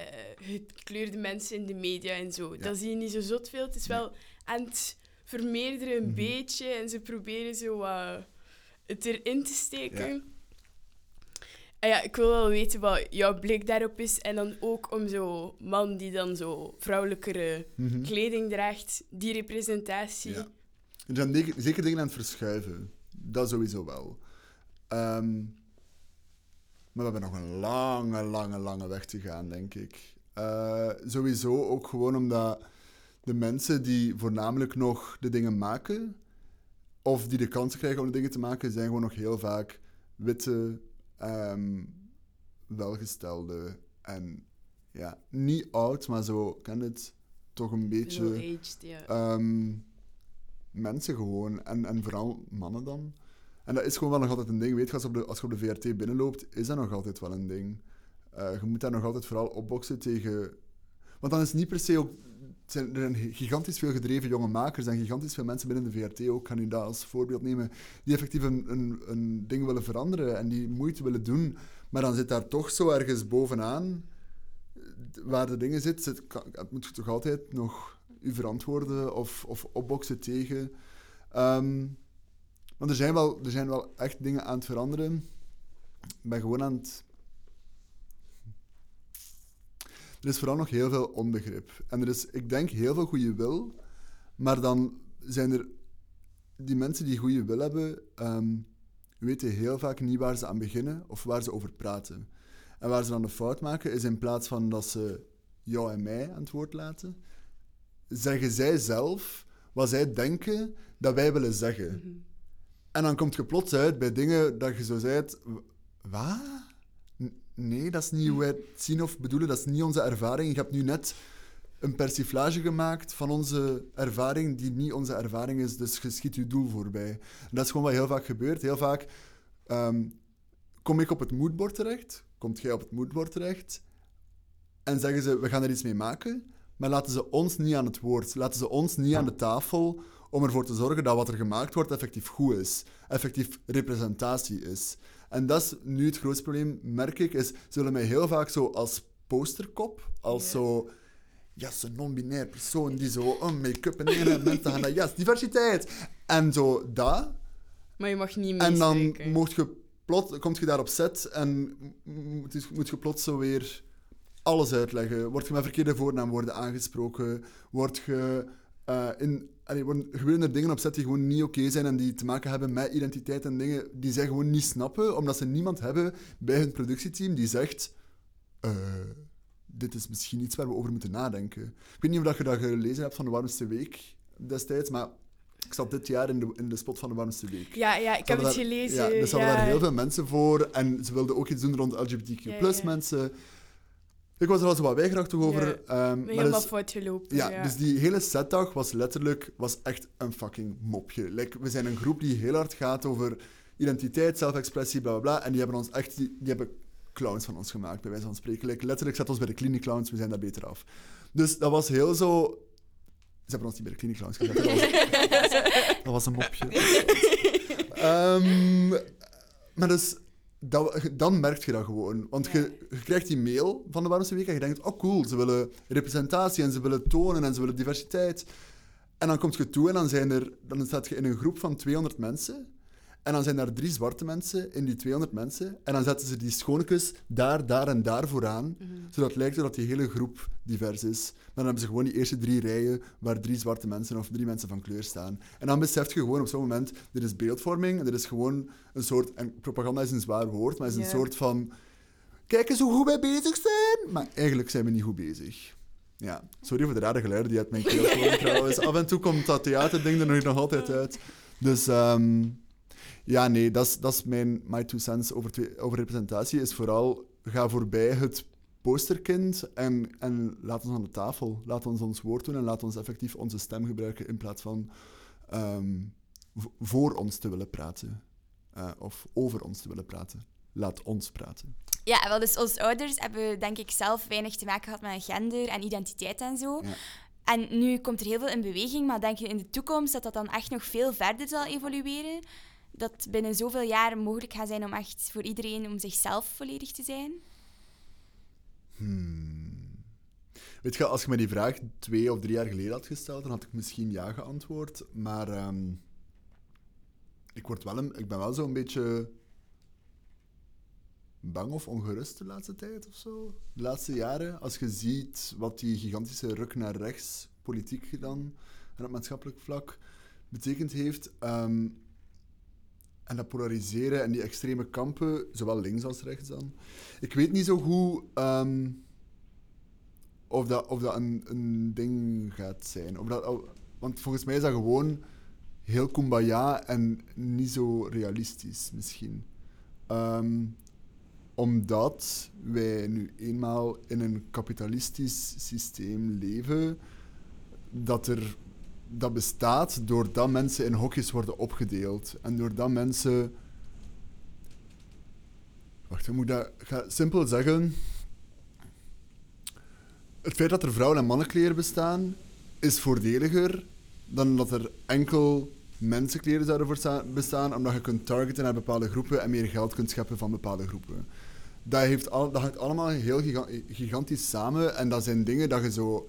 gekleurde mensen in de media en zo. Ja. Dat zie je niet zo zot veel. Het is wel aan het vermeerderen een Mhm. beetje en ze proberen zo wat het erin te steken. En ja, ik wil wel weten wat jouw blik daarop is. En dan ook om zo'n man die dan zo vrouwelijkere Mhm. kleding draagt, die representatie. Ja. Er zijn zeker dingen aan het verschuiven. Dat sowieso wel. Ehm, maar we hebben nog een lange, lange, lange weg te gaan, denk ik. Eh, sowieso ook gewoon omdat de mensen die voornamelijk nog de dingen maken, of die de kans krijgen om de dingen te maken, zijn gewoon nog heel vaak witte, ehm, welgestelde en ja, niet oud, maar zo, ken het, toch een beetje ehm, mensen gewoon. En, en vooral mannen dan. En dat is gewoon wel nog altijd een ding. Weet je, als je op de, als je op de VRT binnenloopt, is dat nog altijd wel een ding. Eh, je moet daar nog altijd vooral opboksen tegen... Want dan is het niet per se ook... er zijn gigantisch veel gedreven jonge makers en gigantisch veel mensen binnen de VRT ook, kan u dat als voorbeeld nemen, die effectief een, een, een ding willen veranderen en die moeite willen doen. Maar dan zit daar toch zo ergens bovenaan, waar de dingen zit, zit kan- het moet je toch altijd nog u verantwoorden of, of opboksen tegen. Ehm, want er zijn, wel, er zijn wel echt dingen aan het veranderen. Ik ben gewoon aan het... Er is vooral nog heel veel onbegrip. En er is, ik denk, heel veel goede wil. Maar dan zijn er... Die mensen die goede wil hebben, ehm, weten heel vaak niet waar ze aan beginnen of waar ze over praten. En waar ze dan de fout maken, is in plaats van dat ze jou en mij aan het woord laten, zeggen zij zelf wat zij denken dat wij willen zeggen. Mhm. En dan komt je plots uit bij dingen dat je zo zegt... Wat? Nee, dat is niet hoe wij het zien of bedoelen. Dat is niet onze ervaring. Je hebt nu net een persiflage gemaakt van onze ervaring die niet onze ervaring is. Dus je schiet je doel voorbij. En dat is gewoon wat heel vaak gebeurt. Heel vaak ehm, kom ik op het moodboard terecht. Komt jij op het moodboard terecht. En zeggen ze, we gaan er iets mee maken. Maar laten ze ons niet aan het woord. Laten ze ons niet aan de tafel om ervoor te zorgen dat wat er gemaakt wordt effectief goed is. Effectief representatie is. En dat is nu het grootste probleem, merk ik, is ze willen mij heel vaak zo als posterkop, als Ja. zo... Ja, zo'n non-binair persoon die zo een make-up en en mensen gaan yes, diversiteit. En zo dat. Maar je mag niet En dan mocht je plot, komt je daar op set en moet, moet je plots zo weer alles uitleggen. Word je met verkeerde voornaamwoorden aangesproken? Word je... eh, in, allee, gebeuren er dingen op set die gewoon niet oké zijn en die te maken hebben met identiteit en dingen die zij gewoon niet snappen, omdat ze niemand hebben bij hun productieteam die zegt... eh, dit is misschien iets waar we over moeten nadenken. Ik weet niet of dat je dat gelezen hebt van de Warmste Week destijds, maar ik zat dit jaar in de, in de spot van de Warmste Week. Ja, ja, ik heb het gelezen. Ja, dus ja. hadden daar heel veel mensen voor. En ze wilden ook iets doen rond LGBTQ Ja, ja. mensen. Ik was er al zo wat weigerachtig over. Ja, ehm, maar Helemaal dus, fout gelopen. ja, Ja, dus die hele setdag was letterlijk was echt een fucking mopje. Like, we zijn een groep die heel hard gaat over identiteit, zelfexpressie, bla bla bla. En die hebben ons echt, die, die hebben clowns van ons gemaakt, bij wijze van spreken. Like, letterlijk zet ons bij de clinic clowns, we zijn daar beter af. Dus dat was heel zo. Ze hebben ons niet bij de clinic clowns gezet. Dat was, dat was een mopje. Ehm, maar dus, dat, dan merk je dat gewoon. Want je, je krijgt die mail van de Warmste Week en je denkt, oh cool, ze willen representatie en ze willen tonen en ze willen diversiteit. En dan kom je toe en dan, zijn er, dan staat je in een groep van 200 mensen. En dan zijn er drie zwarte mensen in die 200 mensen. En dan zetten ze die schoonekes daar, daar en daar vooraan. Zodat het lijkt dat die hele groep divers is. Maar dan hebben ze gewoon die eerste drie rijen waar drie zwarte mensen of drie mensen van kleur staan. En dan besef je gewoon op zo'n moment, dit is beeldvorming. En dit is gewoon een soort... En propaganda is een zwaar woord, maar is een soort van... Kijk eens hoe goed wij bezig zijn. Maar eigenlijk zijn we niet goed bezig. Ja, sorry voor de rare geluiden die uit mijn keel komen trouwens. Af en toe komt dat theaterding er nog, nog altijd uit. Dus ehm, ja, nee, dat is- dat is mijn my two cents over, twee- over representatie. Is vooral, ga voorbij het posterkind en, en laat ons aan de tafel. Laat ons ons woord doen en laat ons effectief onze stem gebruiken in plaats van ehm, voor ons te willen praten. Eh, of over ons te willen praten. Laat ons praten. Ja, wel, dus als ouders hebben denk ik zelf weinig te maken gehad met gender en identiteit en zo. Ja. En nu komt er heel veel in beweging, maar denk je in de toekomst dat dat dan echt nog veel verder zal evolueren? Dat binnen zoveel jaar mogelijk gaat zijn om echt voor iedereen om zichzelf volledig te zijn? Hmm. Weet je, als je me die vraag twee of drie jaar geleden had gesteld, dan had ik misschien ja geantwoord. Maar ehm, ik, word wel een, ik ben wel zo'n beetje bang of ongerust de laatste tijd of zo. De laatste jaren. Als je ziet wat die gigantische ruk naar rechts, politiek dan, en op maatschappelijk vlak, betekend heeft. ehm, en dat polariseren en die extreme kampen, zowel links als rechts dan. Ik weet niet zo goed ehm, of dat, of dat een, een ding gaat zijn. Of dat, of- want volgens mij is dat gewoon heel kumbaya en niet zo realistisch misschien. Ehm, omdat wij nu eenmaal in een kapitalistisch systeem leven dat er dat bestaat doordat mensen in hokjes worden opgedeeld. En doordat mensen... Wacht, ik moet dat ga simpel zeggen. Het feit dat er vrouwen- en mannenkleren bestaan, is voordeliger dan dat er enkel mensenkleren zouden bestaan, omdat je kunt targeten naar bepaalde groepen en meer geld kunt scheppen van bepaalde groepen. Dat, heeft al, dat hangt allemaal heel giga- gigantisch samen en dat zijn dingen dat je zo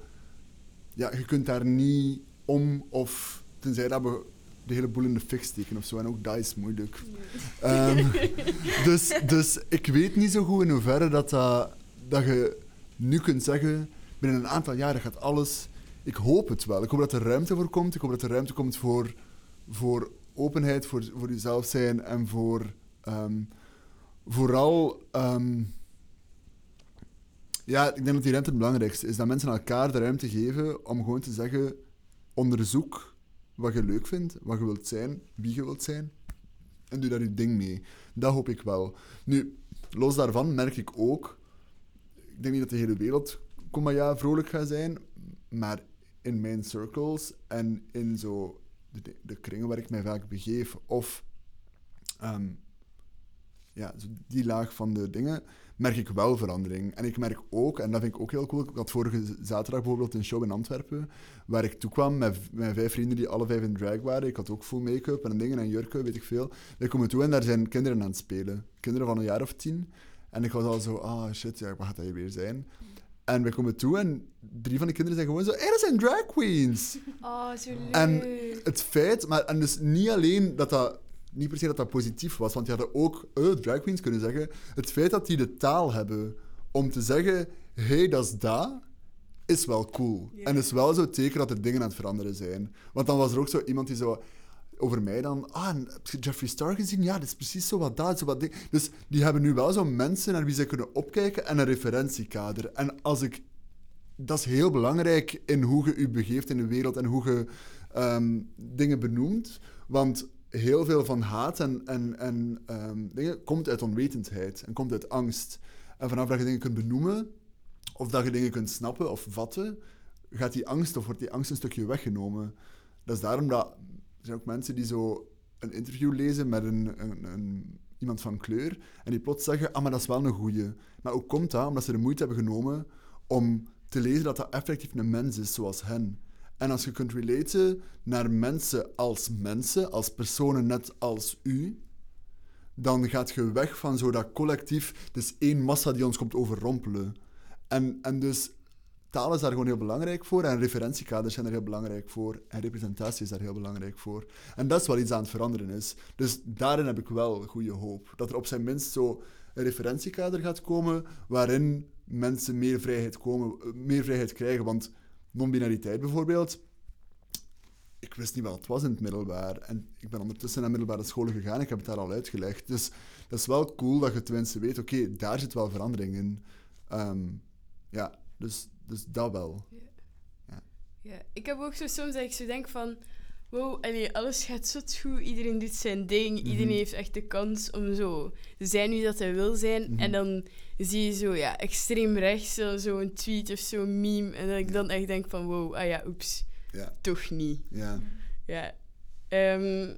ja, je kunt daar niet om of tenzij dat we de hele boel in de fik steken of zo. En ook dat is moeilijk. Ehm, dus, dus ik weet niet zo goed in hoeverre dat, dat, dat je nu kunt zeggen, binnen een aantal jaren gaat alles... Ik hoop het wel. Ik hoop dat er ruimte voor komt. Ik hoop dat er ruimte komt voor, voor openheid, voor, voor jezelf zijn en voor ehm, vooral... ehm, ja, ik denk dat die ruimte het belangrijkste is. Dat mensen elkaar de ruimte geven om gewoon te zeggen: onderzoek wat je leuk vindt, wat je wilt zijn, wie je wilt zijn. En doe daar je ding mee. Dat hoop ik wel. Nu, los daarvan merk ik ook. Ik denk niet dat de hele wereld ja, vrolijk gaat zijn. Maar in mijn circles en in zo de, de kringen waar ik mij vaak begeef, of ehm, ja, die laag van de dingen, merk ik wel verandering. En ik merk ook, en dat vind ik ook heel cool, ik had vorige zaterdag bijvoorbeeld een show in Antwerpen, waar ik toekwam met, met vijf vrienden die alle vijf in drag waren. Ik had ook full make-up en dingen en jurken, weet ik veel. Wij komen toe en daar zijn kinderen aan het spelen. Kinderen van een jaar of tien. En ik was al zo, ah shit, ja, wat gaat dat hier weer zijn? En we komen toe en drie van de kinderen zijn gewoon zo, hé, dat zijn drag queens! Oh, zo leuk. En het feit, maar en dus niet alleen dat dat, niet per se dat dat positief was, want die hadden ook eh, drag queens kunnen zeggen. Het feit dat die de taal hebben om te zeggen: hé, hey, dat is dat, is wel cool. En is wel zo teken dat er dingen aan het veranderen zijn. Want dan was er ook zo iemand die zo over mij dan, ah, heb je Jeffree Star gezien? Ja, dat is precies zo wat dat, zo wat ding. Dus die hebben nu wel zo mensen naar wie ze kunnen opkijken en een referentiekader. En als ik dat is heel belangrijk in hoe je je begeeft in de wereld en hoe je ehm, dingen benoemt. Want heel veel van haat en, en, en ehm, dingen komt uit onwetendheid en komt uit angst. En vanaf dat je dingen kunt benoemen, of dat je dingen kunt snappen of vatten, gaat die angst of wordt die angst een stukje weggenomen. Dat is daarom dat er zijn ook mensen die zo een interview lezen met een, een, iemand van kleur en die plots zeggen, ah, maar dat is wel een goeie. Maar hoe komt dat? Omdat ze de moeite hebben genomen om te lezen dat dat effectief een mens is zoals hen. En als je kunt relaten naar mensen als mensen, als personen net als u, dan gaat je weg van zo dat collectief, dus één massa die ons komt overrompelen. En, en dus taal is daar gewoon heel belangrijk voor en referentiekaders zijn er heel belangrijk voor en representatie is daar heel belangrijk voor. En dat is wel iets aan het veranderen is. Dus daarin heb ik wel goede hoop. Dat er op zijn minst zo een referentiekader gaat komen waarin mensen meer vrijheid, komen, eh, meer vrijheid krijgen. Want non-binariteit bijvoorbeeld, ik wist niet wat het was in het middelbaar. En ik ben ondertussen naar middelbare scholen gegaan, ik heb het daar al uitgelegd. Dus dat is wel cool dat je tenminste weet, oké, daar zit wel verandering in. Ehm, ja, dus, dus dat wel. Ja, ik heb ook zo soms dat ik zo denk van... Wow, allee, alles gaat zo goed. Iedereen doet zijn ding. Iedereen Mhm. heeft echt de kans om zo te zijn wie dat hij wil zijn. Mhm. En dan zie je zo, ja, extreem rechts, zo- zo'n tweet of zo'n meme. En dat ik dan echt denk van, wow, ah ja, oeps, Ja, toch niet. ja. Ja. Ehm,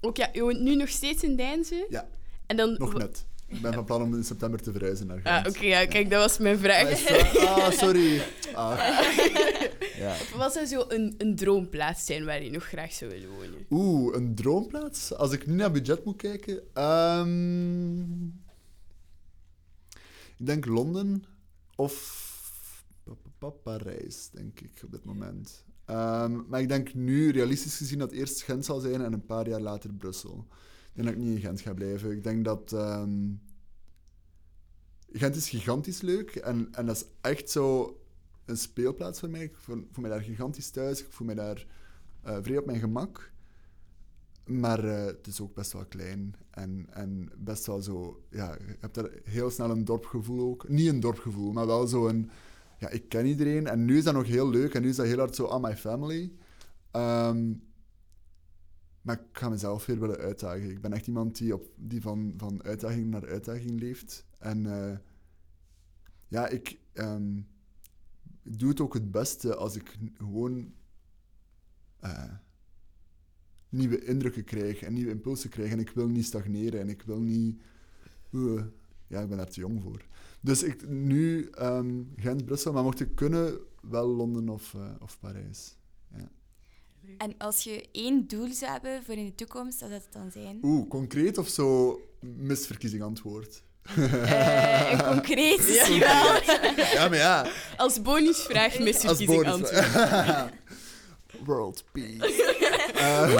ook ja, je woont nu nog steeds in Deinzen? Ja. En dan... Nog net. Ik ben van plan om in september te verhuizen naar Ah, Gent. oké, ja, kijk, dat was mijn vraag. Ah, ah, sorry. Ah. Ja. Wat zou zo een, een droomplaats zijn waar je nog graag zou willen wonen? Oeh, een droomplaats? Als ik nu naar budget moet kijken... ehm, ik denk Londen of... Parijs, denk ik, op dit moment. Ehm, maar ik denk nu, realistisch gezien, dat eerst Gent zal zijn en een paar jaar later Brussel. Ik denk dat ik niet in Gent ga blijven. Ik denk dat... ehm, Gent is gigantisch leuk en, en dat is echt zo een speelplaats voor mij. Ik voel, mij daar gigantisch thuis. Ik voel mij daar eh vrij op mijn gemak. Maar eh, het is ook best wel klein en, en best wel zo... Ja, je hebt daar heel snel een dorpgevoel ook. Niet een dorpgevoel, maar wel zo een... Ja, ik ken iedereen en nu is dat nog heel leuk en nu is dat heel hard zo on my family. Ehm, maar ik ga mezelf weer willen uitdagen. Ik ben echt iemand die, op, die van, van uitdaging naar uitdaging leeft. En eh, ja, ik, ehm, ik doe het ook het beste als ik gewoon eh, nieuwe indrukken krijg en nieuwe impulsen krijg. En ik wil niet stagneren en ik wil niet... eh, ja, ik ben daar te jong voor. Dus ik, nu ehm, Gent, Brussel, maar mocht ik kunnen, wel Londen of, eh, of Parijs. En als je één doel zou hebben voor in de toekomst, wat zou het dan zijn? Oeh, concreet of zo misverkiezing antwoord? Eh, een concreet wel. Ja, maar ja. Als bonusvraag Als misverkiezing bonus. antwoord. World peace. Eh,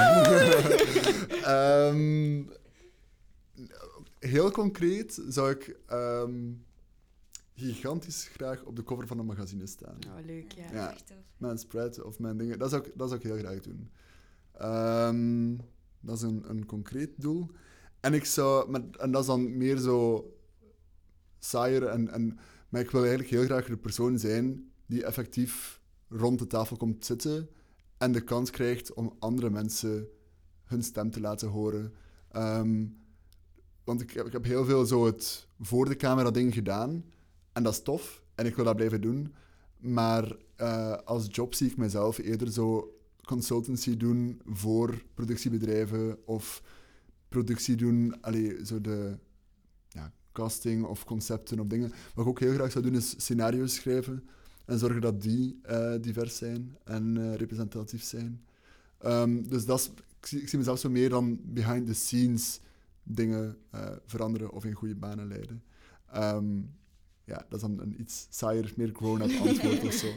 ehm, heel concreet zou ik ehm, gigantisch graag op de cover van een magazine staan. Oh, leuk, ja. Ja, Echt tof. mijn spread of mijn dingen. Dat zou ik, dat zou ik heel graag doen. Ehm, dat is een, een concreet doel. En, ik zou, en dat is dan meer zo saaier. En, en, maar ik wil eigenlijk heel graag de persoon zijn die effectief rond de tafel komt zitten en de kans krijgt om andere mensen hun stem te laten horen. Ehm, want ik heb, ik heb heel veel zo het voor de camera ding gedaan. En dat is tof. En ik wil dat blijven doen. Maar eh, als job zie ik mezelf eerder zo consultancy doen voor productiebedrijven of productie doen, allee, zo de ja, casting of concepten of dingen. Wat ik ook heel graag zou doen is scenario's schrijven en zorgen dat die eh, divers zijn en eh, representatief zijn. Ehm, dus dat is, ik, zie, ik zie mezelf zo meer dan behind the scenes dingen eh, veranderen of in goede banen leiden. Ehm, ja, dat is dan een iets saaier, meer grown-up antwoord of zo.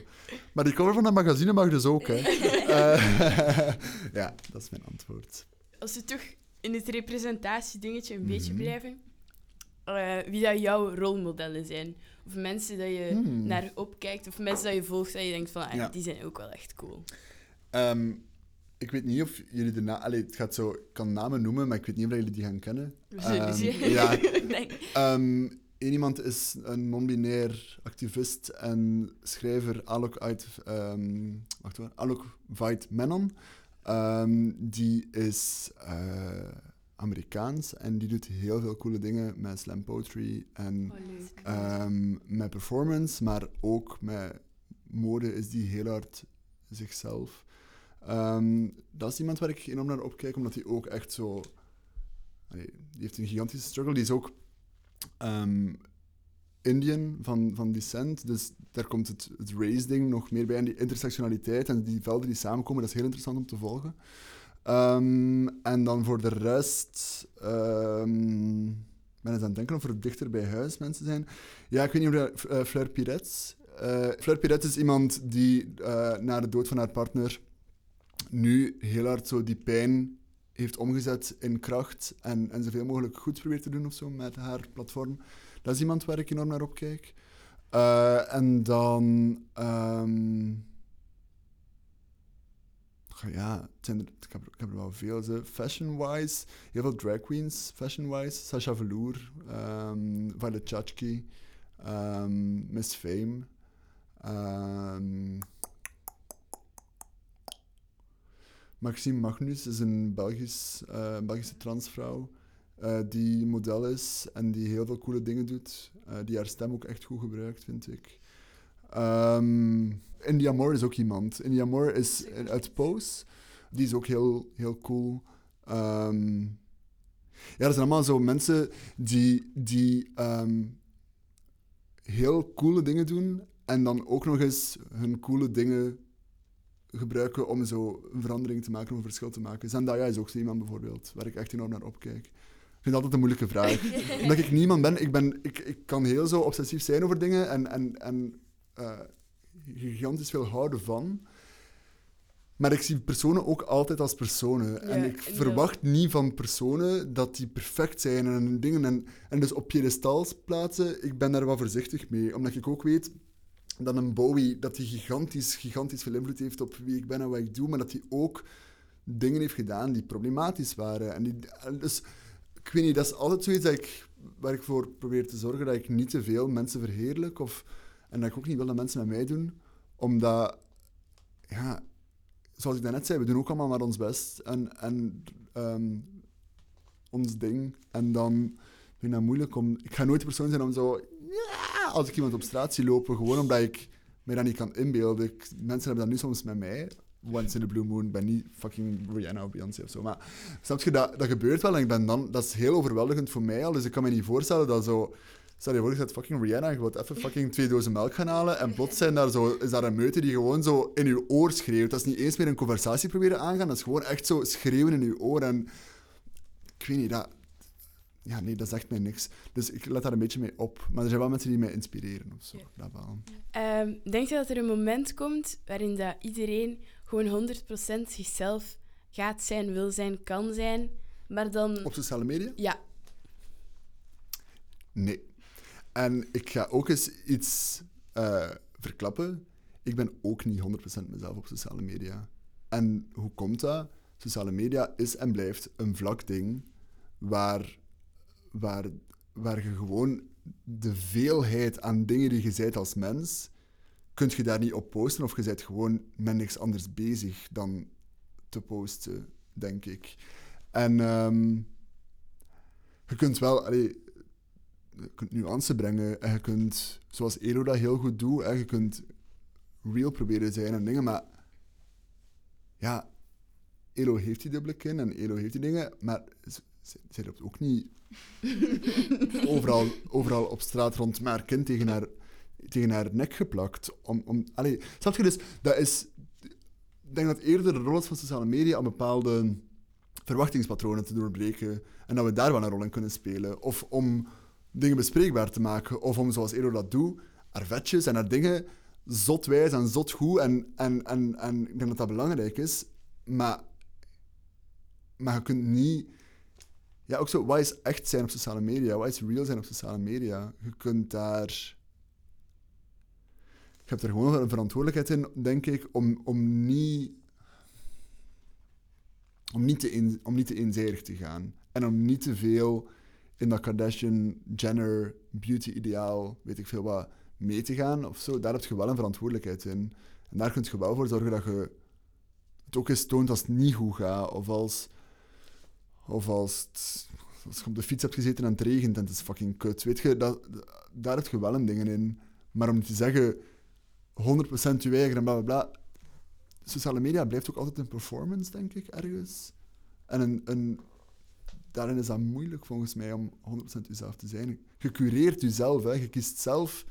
Maar die cover van dat magazine mag dus ook, hè. Eh, ja, dat is mijn antwoord. Als we toch in het representatiedingetje een Mhm. beetje blijven, eh, wie dat jouw rolmodellen zijn. Of mensen dat je Hmm. naar opkijkt, of mensen dat je volgt, dat je denkt van, ah, Ja. die zijn ook wel echt cool. Ehm, ik weet niet of jullie de naam... Het gaat zo... Ik kan namen noemen, maar ik weet niet of jullie die gaan kennen. Zien. ja. Nee. Ehm, iemand is een non-binair activist en schrijver Alok uit... ehm, wacht hoor. Alok Vait Menon. Ehm, die is eh, Amerikaans en die doet heel veel coole dingen met slam poetry en Oh. Ehm, met performance, maar ook met mode is die heel hard zichzelf. Ehm, dat is iemand waar ik enorm naar opkijk, omdat hij ook echt zo... Allee, die heeft een gigantische struggle. Die is ook ehm, Indian van, van descent, dus daar komt het, het race-ding nog meer bij. En die intersectionaliteit en die velden die samenkomen, dat is heel interessant om te volgen. Ehm, en dan voor de rest... ik ben eens aan het denken of er dichter bij huis mensen zijn. Ja, ik weet niet of uh, Fleur Piret. Uh, Fleur Piret is iemand die uh, na de dood van haar partner nu heel hard zo die pijn heeft omgezet in kracht en, en zoveel mogelijk goed probeert te doen of zo met haar platform. Dat is iemand waar ik enorm naar opkijk. Uh, en dan... Um, ja, ik, heb, er wel veel. Fashion-wise, heel veel drag queens, fashion-wise. Sasha Velour, um, Violet Chachki, um, Miss Fame. Maxime Magnus is een Belgisch, uh, Belgische transvrouw uh, die model is en die heel veel coole dingen doet. Uh, die haar stem ook echt goed gebruikt, vind ik. Um, India Moore is ook iemand. India Moore is uit Pose. Die is ook heel, heel cool. Um, ja, dat zijn allemaal zo mensen die, die um, heel coole dingen doen en dan ook nog eens hun coole dingen gebruiken om zo een verandering te maken, om een verschil te maken. Zendaya is ook zo iemand bijvoorbeeld, waar ik echt enorm naar opkijk. Ik vind altijd een moeilijke vraag. Omdat ik niemand ben, ik, ben ik, ik kan heel zo obsessief zijn over dingen en, en, en uh, gigantisch veel houden van. Maar ik zie personen ook altijd als personen. en ik verwacht niet van personen dat die perfect zijn en dingen. En, en dus op piedestals plaatsen, ik ben daar wel voorzichtig mee. Omdat ik ook weet dat een Bowie, dat hij gigantisch, gigantisch veel invloed heeft op wie ik ben en wat ik doe. Maar dat hij ook dingen heeft gedaan die problematisch waren. En die, en dus, ik weet niet, dat is altijd zoiets dat ik, waar ik voor probeer te zorgen dat ik niet te veel mensen verheerlijk. Of, en dat ik ook niet wil dat mensen met mij doen. Omdat, ja, zoals ik daarnet zei, we doen ook allemaal maar ons best. En, en ehm, ons ding. En dan vind ik dat moeilijk om... Ik ga nooit de persoon zijn om zo... Als ik iemand op straat zie lopen, gewoon omdat ik mij dat niet kan inbeelden. Mensen hebben dat nu soms met mij. Once in a blue moon. Ben niet fucking Rihanna of Beyoncé of zo. Maar snap je, dat, dat gebeurt wel. En ik ben dan... Dat is heel overweldigend voor mij al. Dus ik kan me niet voorstellen dat zo... Stel je voor, je fucking Rihanna, je wilt even fucking twee dozen melk gaan halen en plots zijn daar zo, is daar een meute die gewoon zo in je oor schreeuwt. Dat is niet eens meer een conversatie proberen aangaan, dat is gewoon echt zo schreeuwen in je oor. En ik weet niet, dat... Ja, nee, dat zegt mij niks. Dus ik let daar een beetje mee op. Maar er zijn wel mensen die mij inspireren of zo. Ja. Dat wel. Ehm, denk je dat er een moment komt waarin dat iedereen gewoon 100% zichzelf gaat zijn, wil zijn, kan zijn, maar dan... Op sociale media? Ja, Nee. En ik ga ook eens iets eh, verklappen. Ik ben ook niet 100% mezelf op sociale media. En hoe komt dat? Sociale media is en blijft een vlak ding waar, waar, waar je gewoon de veelheid aan dingen die je zijt als mens, kun je daar niet op posten of je bent gewoon met niks anders bezig dan te posten, denk ik. En ehm, je kunt wel... allee, je kunt nuance brengen en je kunt, zoals Elo dat heel goed doet, hè, je kunt real proberen zijn en dingen, maar ja, Elo heeft die dubbele kin en Elo heeft die dingen, maar zij loopt ook niet overal, overal op straat rond met haar kind tegen haar, tegen haar nek geplakt. Om, om, allee, snap je dus, dat is, ik denk dat eerder de rol is van sociale media om bepaalde verwachtingspatronen te doorbreken en dat we daar wel een rol in kunnen spelen. Of om dingen bespreekbaar te maken. Of om, zoals Ero dat doet, haar vetjes en haar dingen zot wijs en zot goed. En, en, en, en ik denk dat dat belangrijk is. Maar, maar je kunt niet... Ja, ook zo, wat is echt zijn op sociale media? Wat is real zijn op sociale media? Je kunt daar... Je hebt er gewoon een verantwoordelijkheid in, denk ik, om, om niet... Om niet, te in, om niet te eenzijdig te gaan. En om niet te veel in dat Kardashian-Jenner beauty-ideaal, weet ik veel wat, mee te gaan of zo. Daar heb je wel een verantwoordelijkheid in. En daar kun je wel voor zorgen dat je het ook eens toont als het niet goed gaat. Of als, of als, het- als je op de fiets hebt gezeten en het regent en het is fucking kut. Weet je, dat, daar heb je wel een dingen in. Maar om te zeggen 100% je eigen en bla bla bla. Sociale media blijft ook altijd een performance, denk ik, ergens. En een, een, daarin is dat moeilijk volgens mij om 100% jezelf te zijn. Je cureert jezelf, hè. je kiest zelf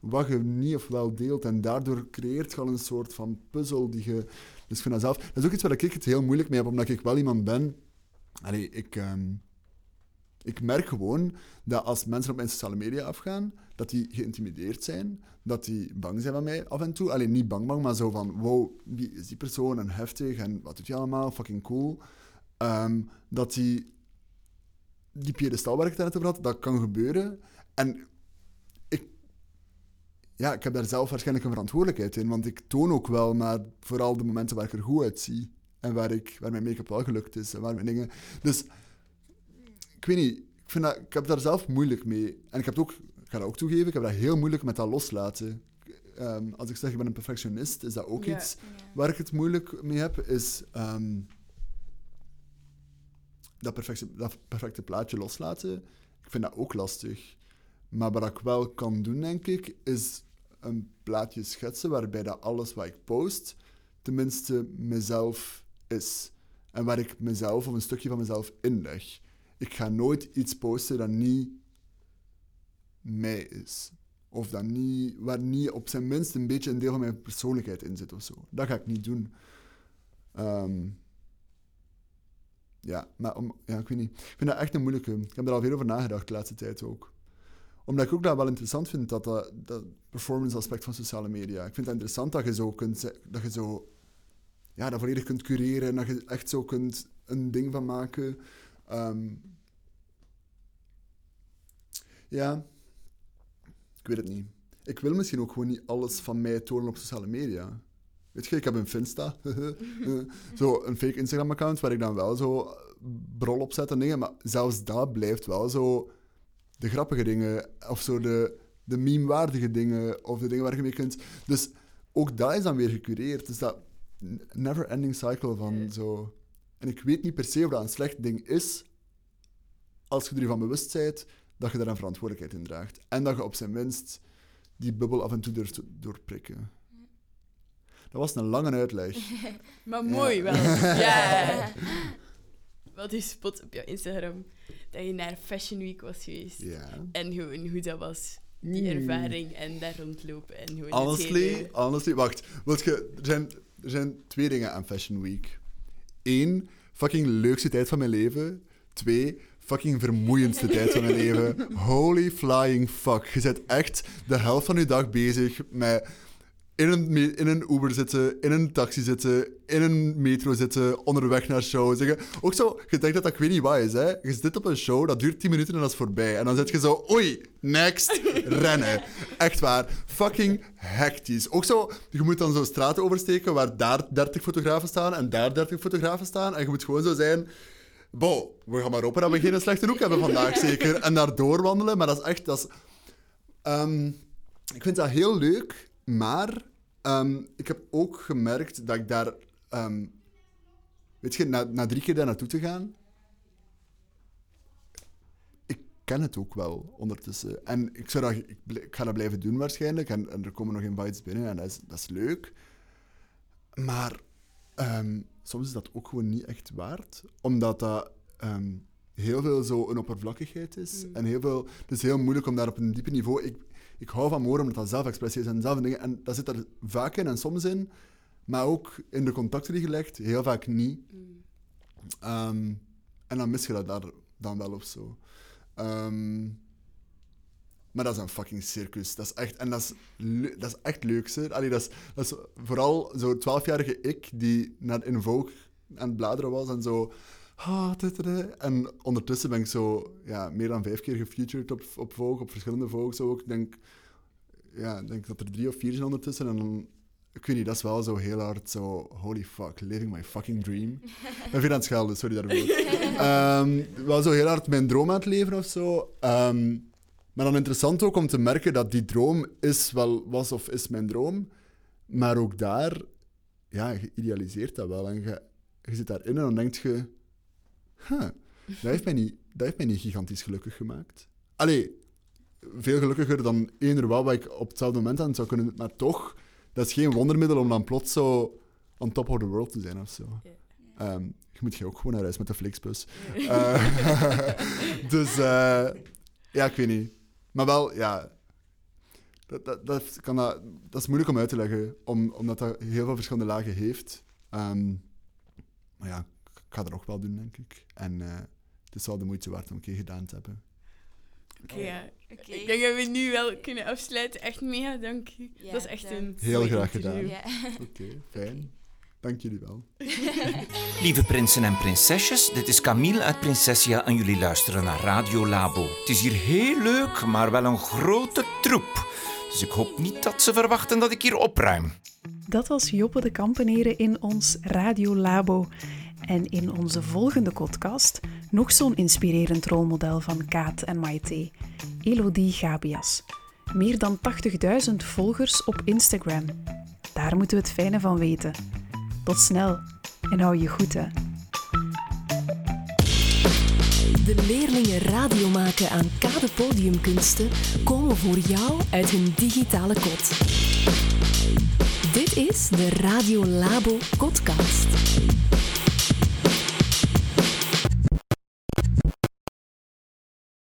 wat je niet of wel deelt. En daardoor creëert je al een soort van puzzel die je. Dus ik vind dat zelf. Dat is ook iets waar ik het heel moeilijk mee heb, omdat ik wel iemand ben. Allee, ik, ehm, ik merk gewoon dat als mensen op mijn sociale media afgaan, dat die geïntimideerd zijn, dat die bang zijn van mij af en toe. Alleen niet bang, bang, maar zo van: wow, wie is die persoon en heftig en wat doet hij allemaal? Fucking cool. Ehm, dat die die piedestal waar ik het net over had, dat kan gebeuren. En ik, ja, ik heb daar zelf waarschijnlijk een verantwoordelijkheid in, want ik toon ook wel maar vooral de momenten waar ik er goed uitzie. En waar, ik, waar mijn make-up wel gelukt is en waar mijn dingen... Dus, ik weet niet, ik, vind dat, ik heb daar zelf moeilijk mee. En ik heb het ook, ik ga dat ook toegeven, ik heb dat heel moeilijk met dat loslaten. Ehm, als ik zeg, ik ben een perfectionist, is dat ook iets waar ik het moeilijk mee heb, is... ehm, dat perfecte, dat perfecte plaatje loslaten, ik vind dat ook lastig. Maar wat ik wel kan doen, denk ik, is een plaatje schetsen waarbij dat alles wat ik post, tenminste mezelf is. En waar ik mezelf of een stukje van mezelf inleg. Ik ga nooit iets posten dat niet mij is. Of dat niet, waar niet op zijn minst een beetje een deel van mijn persoonlijkheid in zit of zo. Dat ga ik niet doen. Ehm, ja, maar om, ja, ik weet niet. Ik vind dat echt een moeilijke. Ik heb er al veel over nagedacht de laatste tijd ook. Omdat ik ook dat wel interessant vind, dat, dat, dat performance aspect van sociale media. Ik vind het interessant dat je zo kunt... Dat je zo... Ja, dat volledig kunt cureren en dat je echt zo kunt een ding van maken. Ehm, ja, ik weet het niet. Ik wil misschien ook gewoon niet alles van mij tonen op sociale media. Weet je, ik heb een Finsta. zo een fake Instagram-account waar ik dan wel zo brol op zet en dingen. Maar zelfs dat blijft wel zo de grappige dingen. Of zo de, de meme-waardige dingen. Of de dingen waar je mee kunt... Dus ook dat is dan weer gecureerd. Dus dat never-ending cycle van zo... En ik weet niet per se of dat een slecht ding is, als je er je van bewust bent dat je daar een verantwoordelijkheid in draagt. En dat je op zijn minst die bubbel af en toe durft doorprikken. Dat was een lange uitleg. Maar mooi wel. Ja. Wat is spot op jouw Instagram dat je naar Fashion Week was geweest. Ja. En gewoon hoe dat was. Die Mm. ervaring en daar rondlopen. En het Honestly, hele- honestly, wacht. Wilt je, er, zijn, er zijn twee dingen aan Fashion Week. Eén, fucking leukste tijd van mijn leven. Twee, fucking vermoeiendste tijd van mijn leven. Holy flying fuck. Je bent echt de helft van je dag bezig met in een, in een Uber zitten, in een taxi zitten, in een metro zitten, onderweg naar show. Zeggen. Ook zo, je denkt dat dat ik weet niet wat is. Hè? Je zit op een show, dat duurt 10 minuten en dat is voorbij. En dan zit je zo, oei, next, rennen. Echt waar. Fucking hectisch. Ook zo, je moet dan zo straten oversteken waar daar 30 fotografen staan en daar 30 fotografen staan. En je moet gewoon zo zijn... Bo, we gaan maar hopen dat we geen slechte hoek hebben vandaag, zeker. En daar doorwandelen, maar dat is echt... Dat is, Ehm, ik vind dat heel leuk, maar ehm, ik heb ook gemerkt dat ik daar... ehm, weet je, na, na drie keer daar naartoe te gaan... Ik ken het ook wel ondertussen. En ik, zou dat, ik, ga dat blijven doen waarschijnlijk. En, en er komen nog invites binnen en dat is, dat is leuk. Maar ehm, soms is dat ook gewoon niet echt waard. Omdat dat heel veel zo een oppervlakkigheid is. En heel veel, het is heel moeilijk om daar op een diepe niveau... Ik, ik hou van moorden omdat dat zelfexpressie is en zelf dingen. En dat zit er vaak in en soms in. Maar ook in de contacten die je legt, heel vaak niet. Ehm, en dan mis je dat daar dan wel of zo. Ehm, maar dat is een fucking circus. Dat is echt, en dat is, dat is echt leuk. Hè? Dat, is, dat is vooral zo'n twaalfjarige ik die naar in Vogue aan het bladeren was en zo. Ah. En ondertussen ben ik zo ja, meer dan vijf keer gefeatured op, op Vogue, op verschillende Vogues ook. Ik denk, ja, denk dat er drie of vier zijn ondertussen. En dan, ik weet niet, dat is wel zo heel hard zo, holy fuck, living my fucking dream. Ik ben veel aan het schelden, sorry daarvoor. Ehm, wel zo heel hard mijn droom aan het leven of zo. Ehm, maar dan interessant ook om te merken dat die droom is wel, was of is mijn droom. Maar ook daar, ja, je idealiseert dat wel. En je, je zit daarin en dan denk je... Huh, dat, heeft mij niet, dat heeft mij niet gigantisch gelukkig gemaakt. Allee, veel gelukkiger dan eender wat wat ik op hetzelfde moment aan zou kunnen... Maar toch, dat is geen wondermiddel om dan plots zo on top of the world te zijn of zo. Ja. Ehm, je moet je ook gewoon naar huis met de Flixbus. Eh, dus eh, ja, ik weet niet. Maar wel, ja. Dat, dat, dat, kan dat, dat is moeilijk om uit te leggen, om, omdat dat heel veel verschillende lagen heeft. Ehm, maar ja, ik ga dat nog wel doen, denk ik. En eh, het is wel de moeite waard om een keer gedaan te hebben. Oké, ja. Oké. Ik denk dat we nu wel kunnen afsluiten. Echt mega dank u. Ja, dat is echt een... Heel graag gedaan. Ja. Oké, fijn. Dank jullie wel. Lieve prinsen en prinsesjes, dit is Camille uit Prinsessia en jullie luisteren naar Radio Labo. Het is hier heel leuk, maar wel een grote troep. Dus ik hoop niet dat ze verwachten dat ik hier opruim. Dat was Joppe de Kampeneren in ons Radio Labo. En in onze volgende podcast nog zo'n inspirerend rolmodel van Kaat en Maite, Elodie Gabias. Meer dan 80.000 volgers op Instagram. Daar moeten we het fijne van weten. Tot snel en hou je goed hè. De leerlingen radio maken aan Kade Podiumkunsten komen voor jou uit hun digitale kot. Dit is de Radio Labo podcast.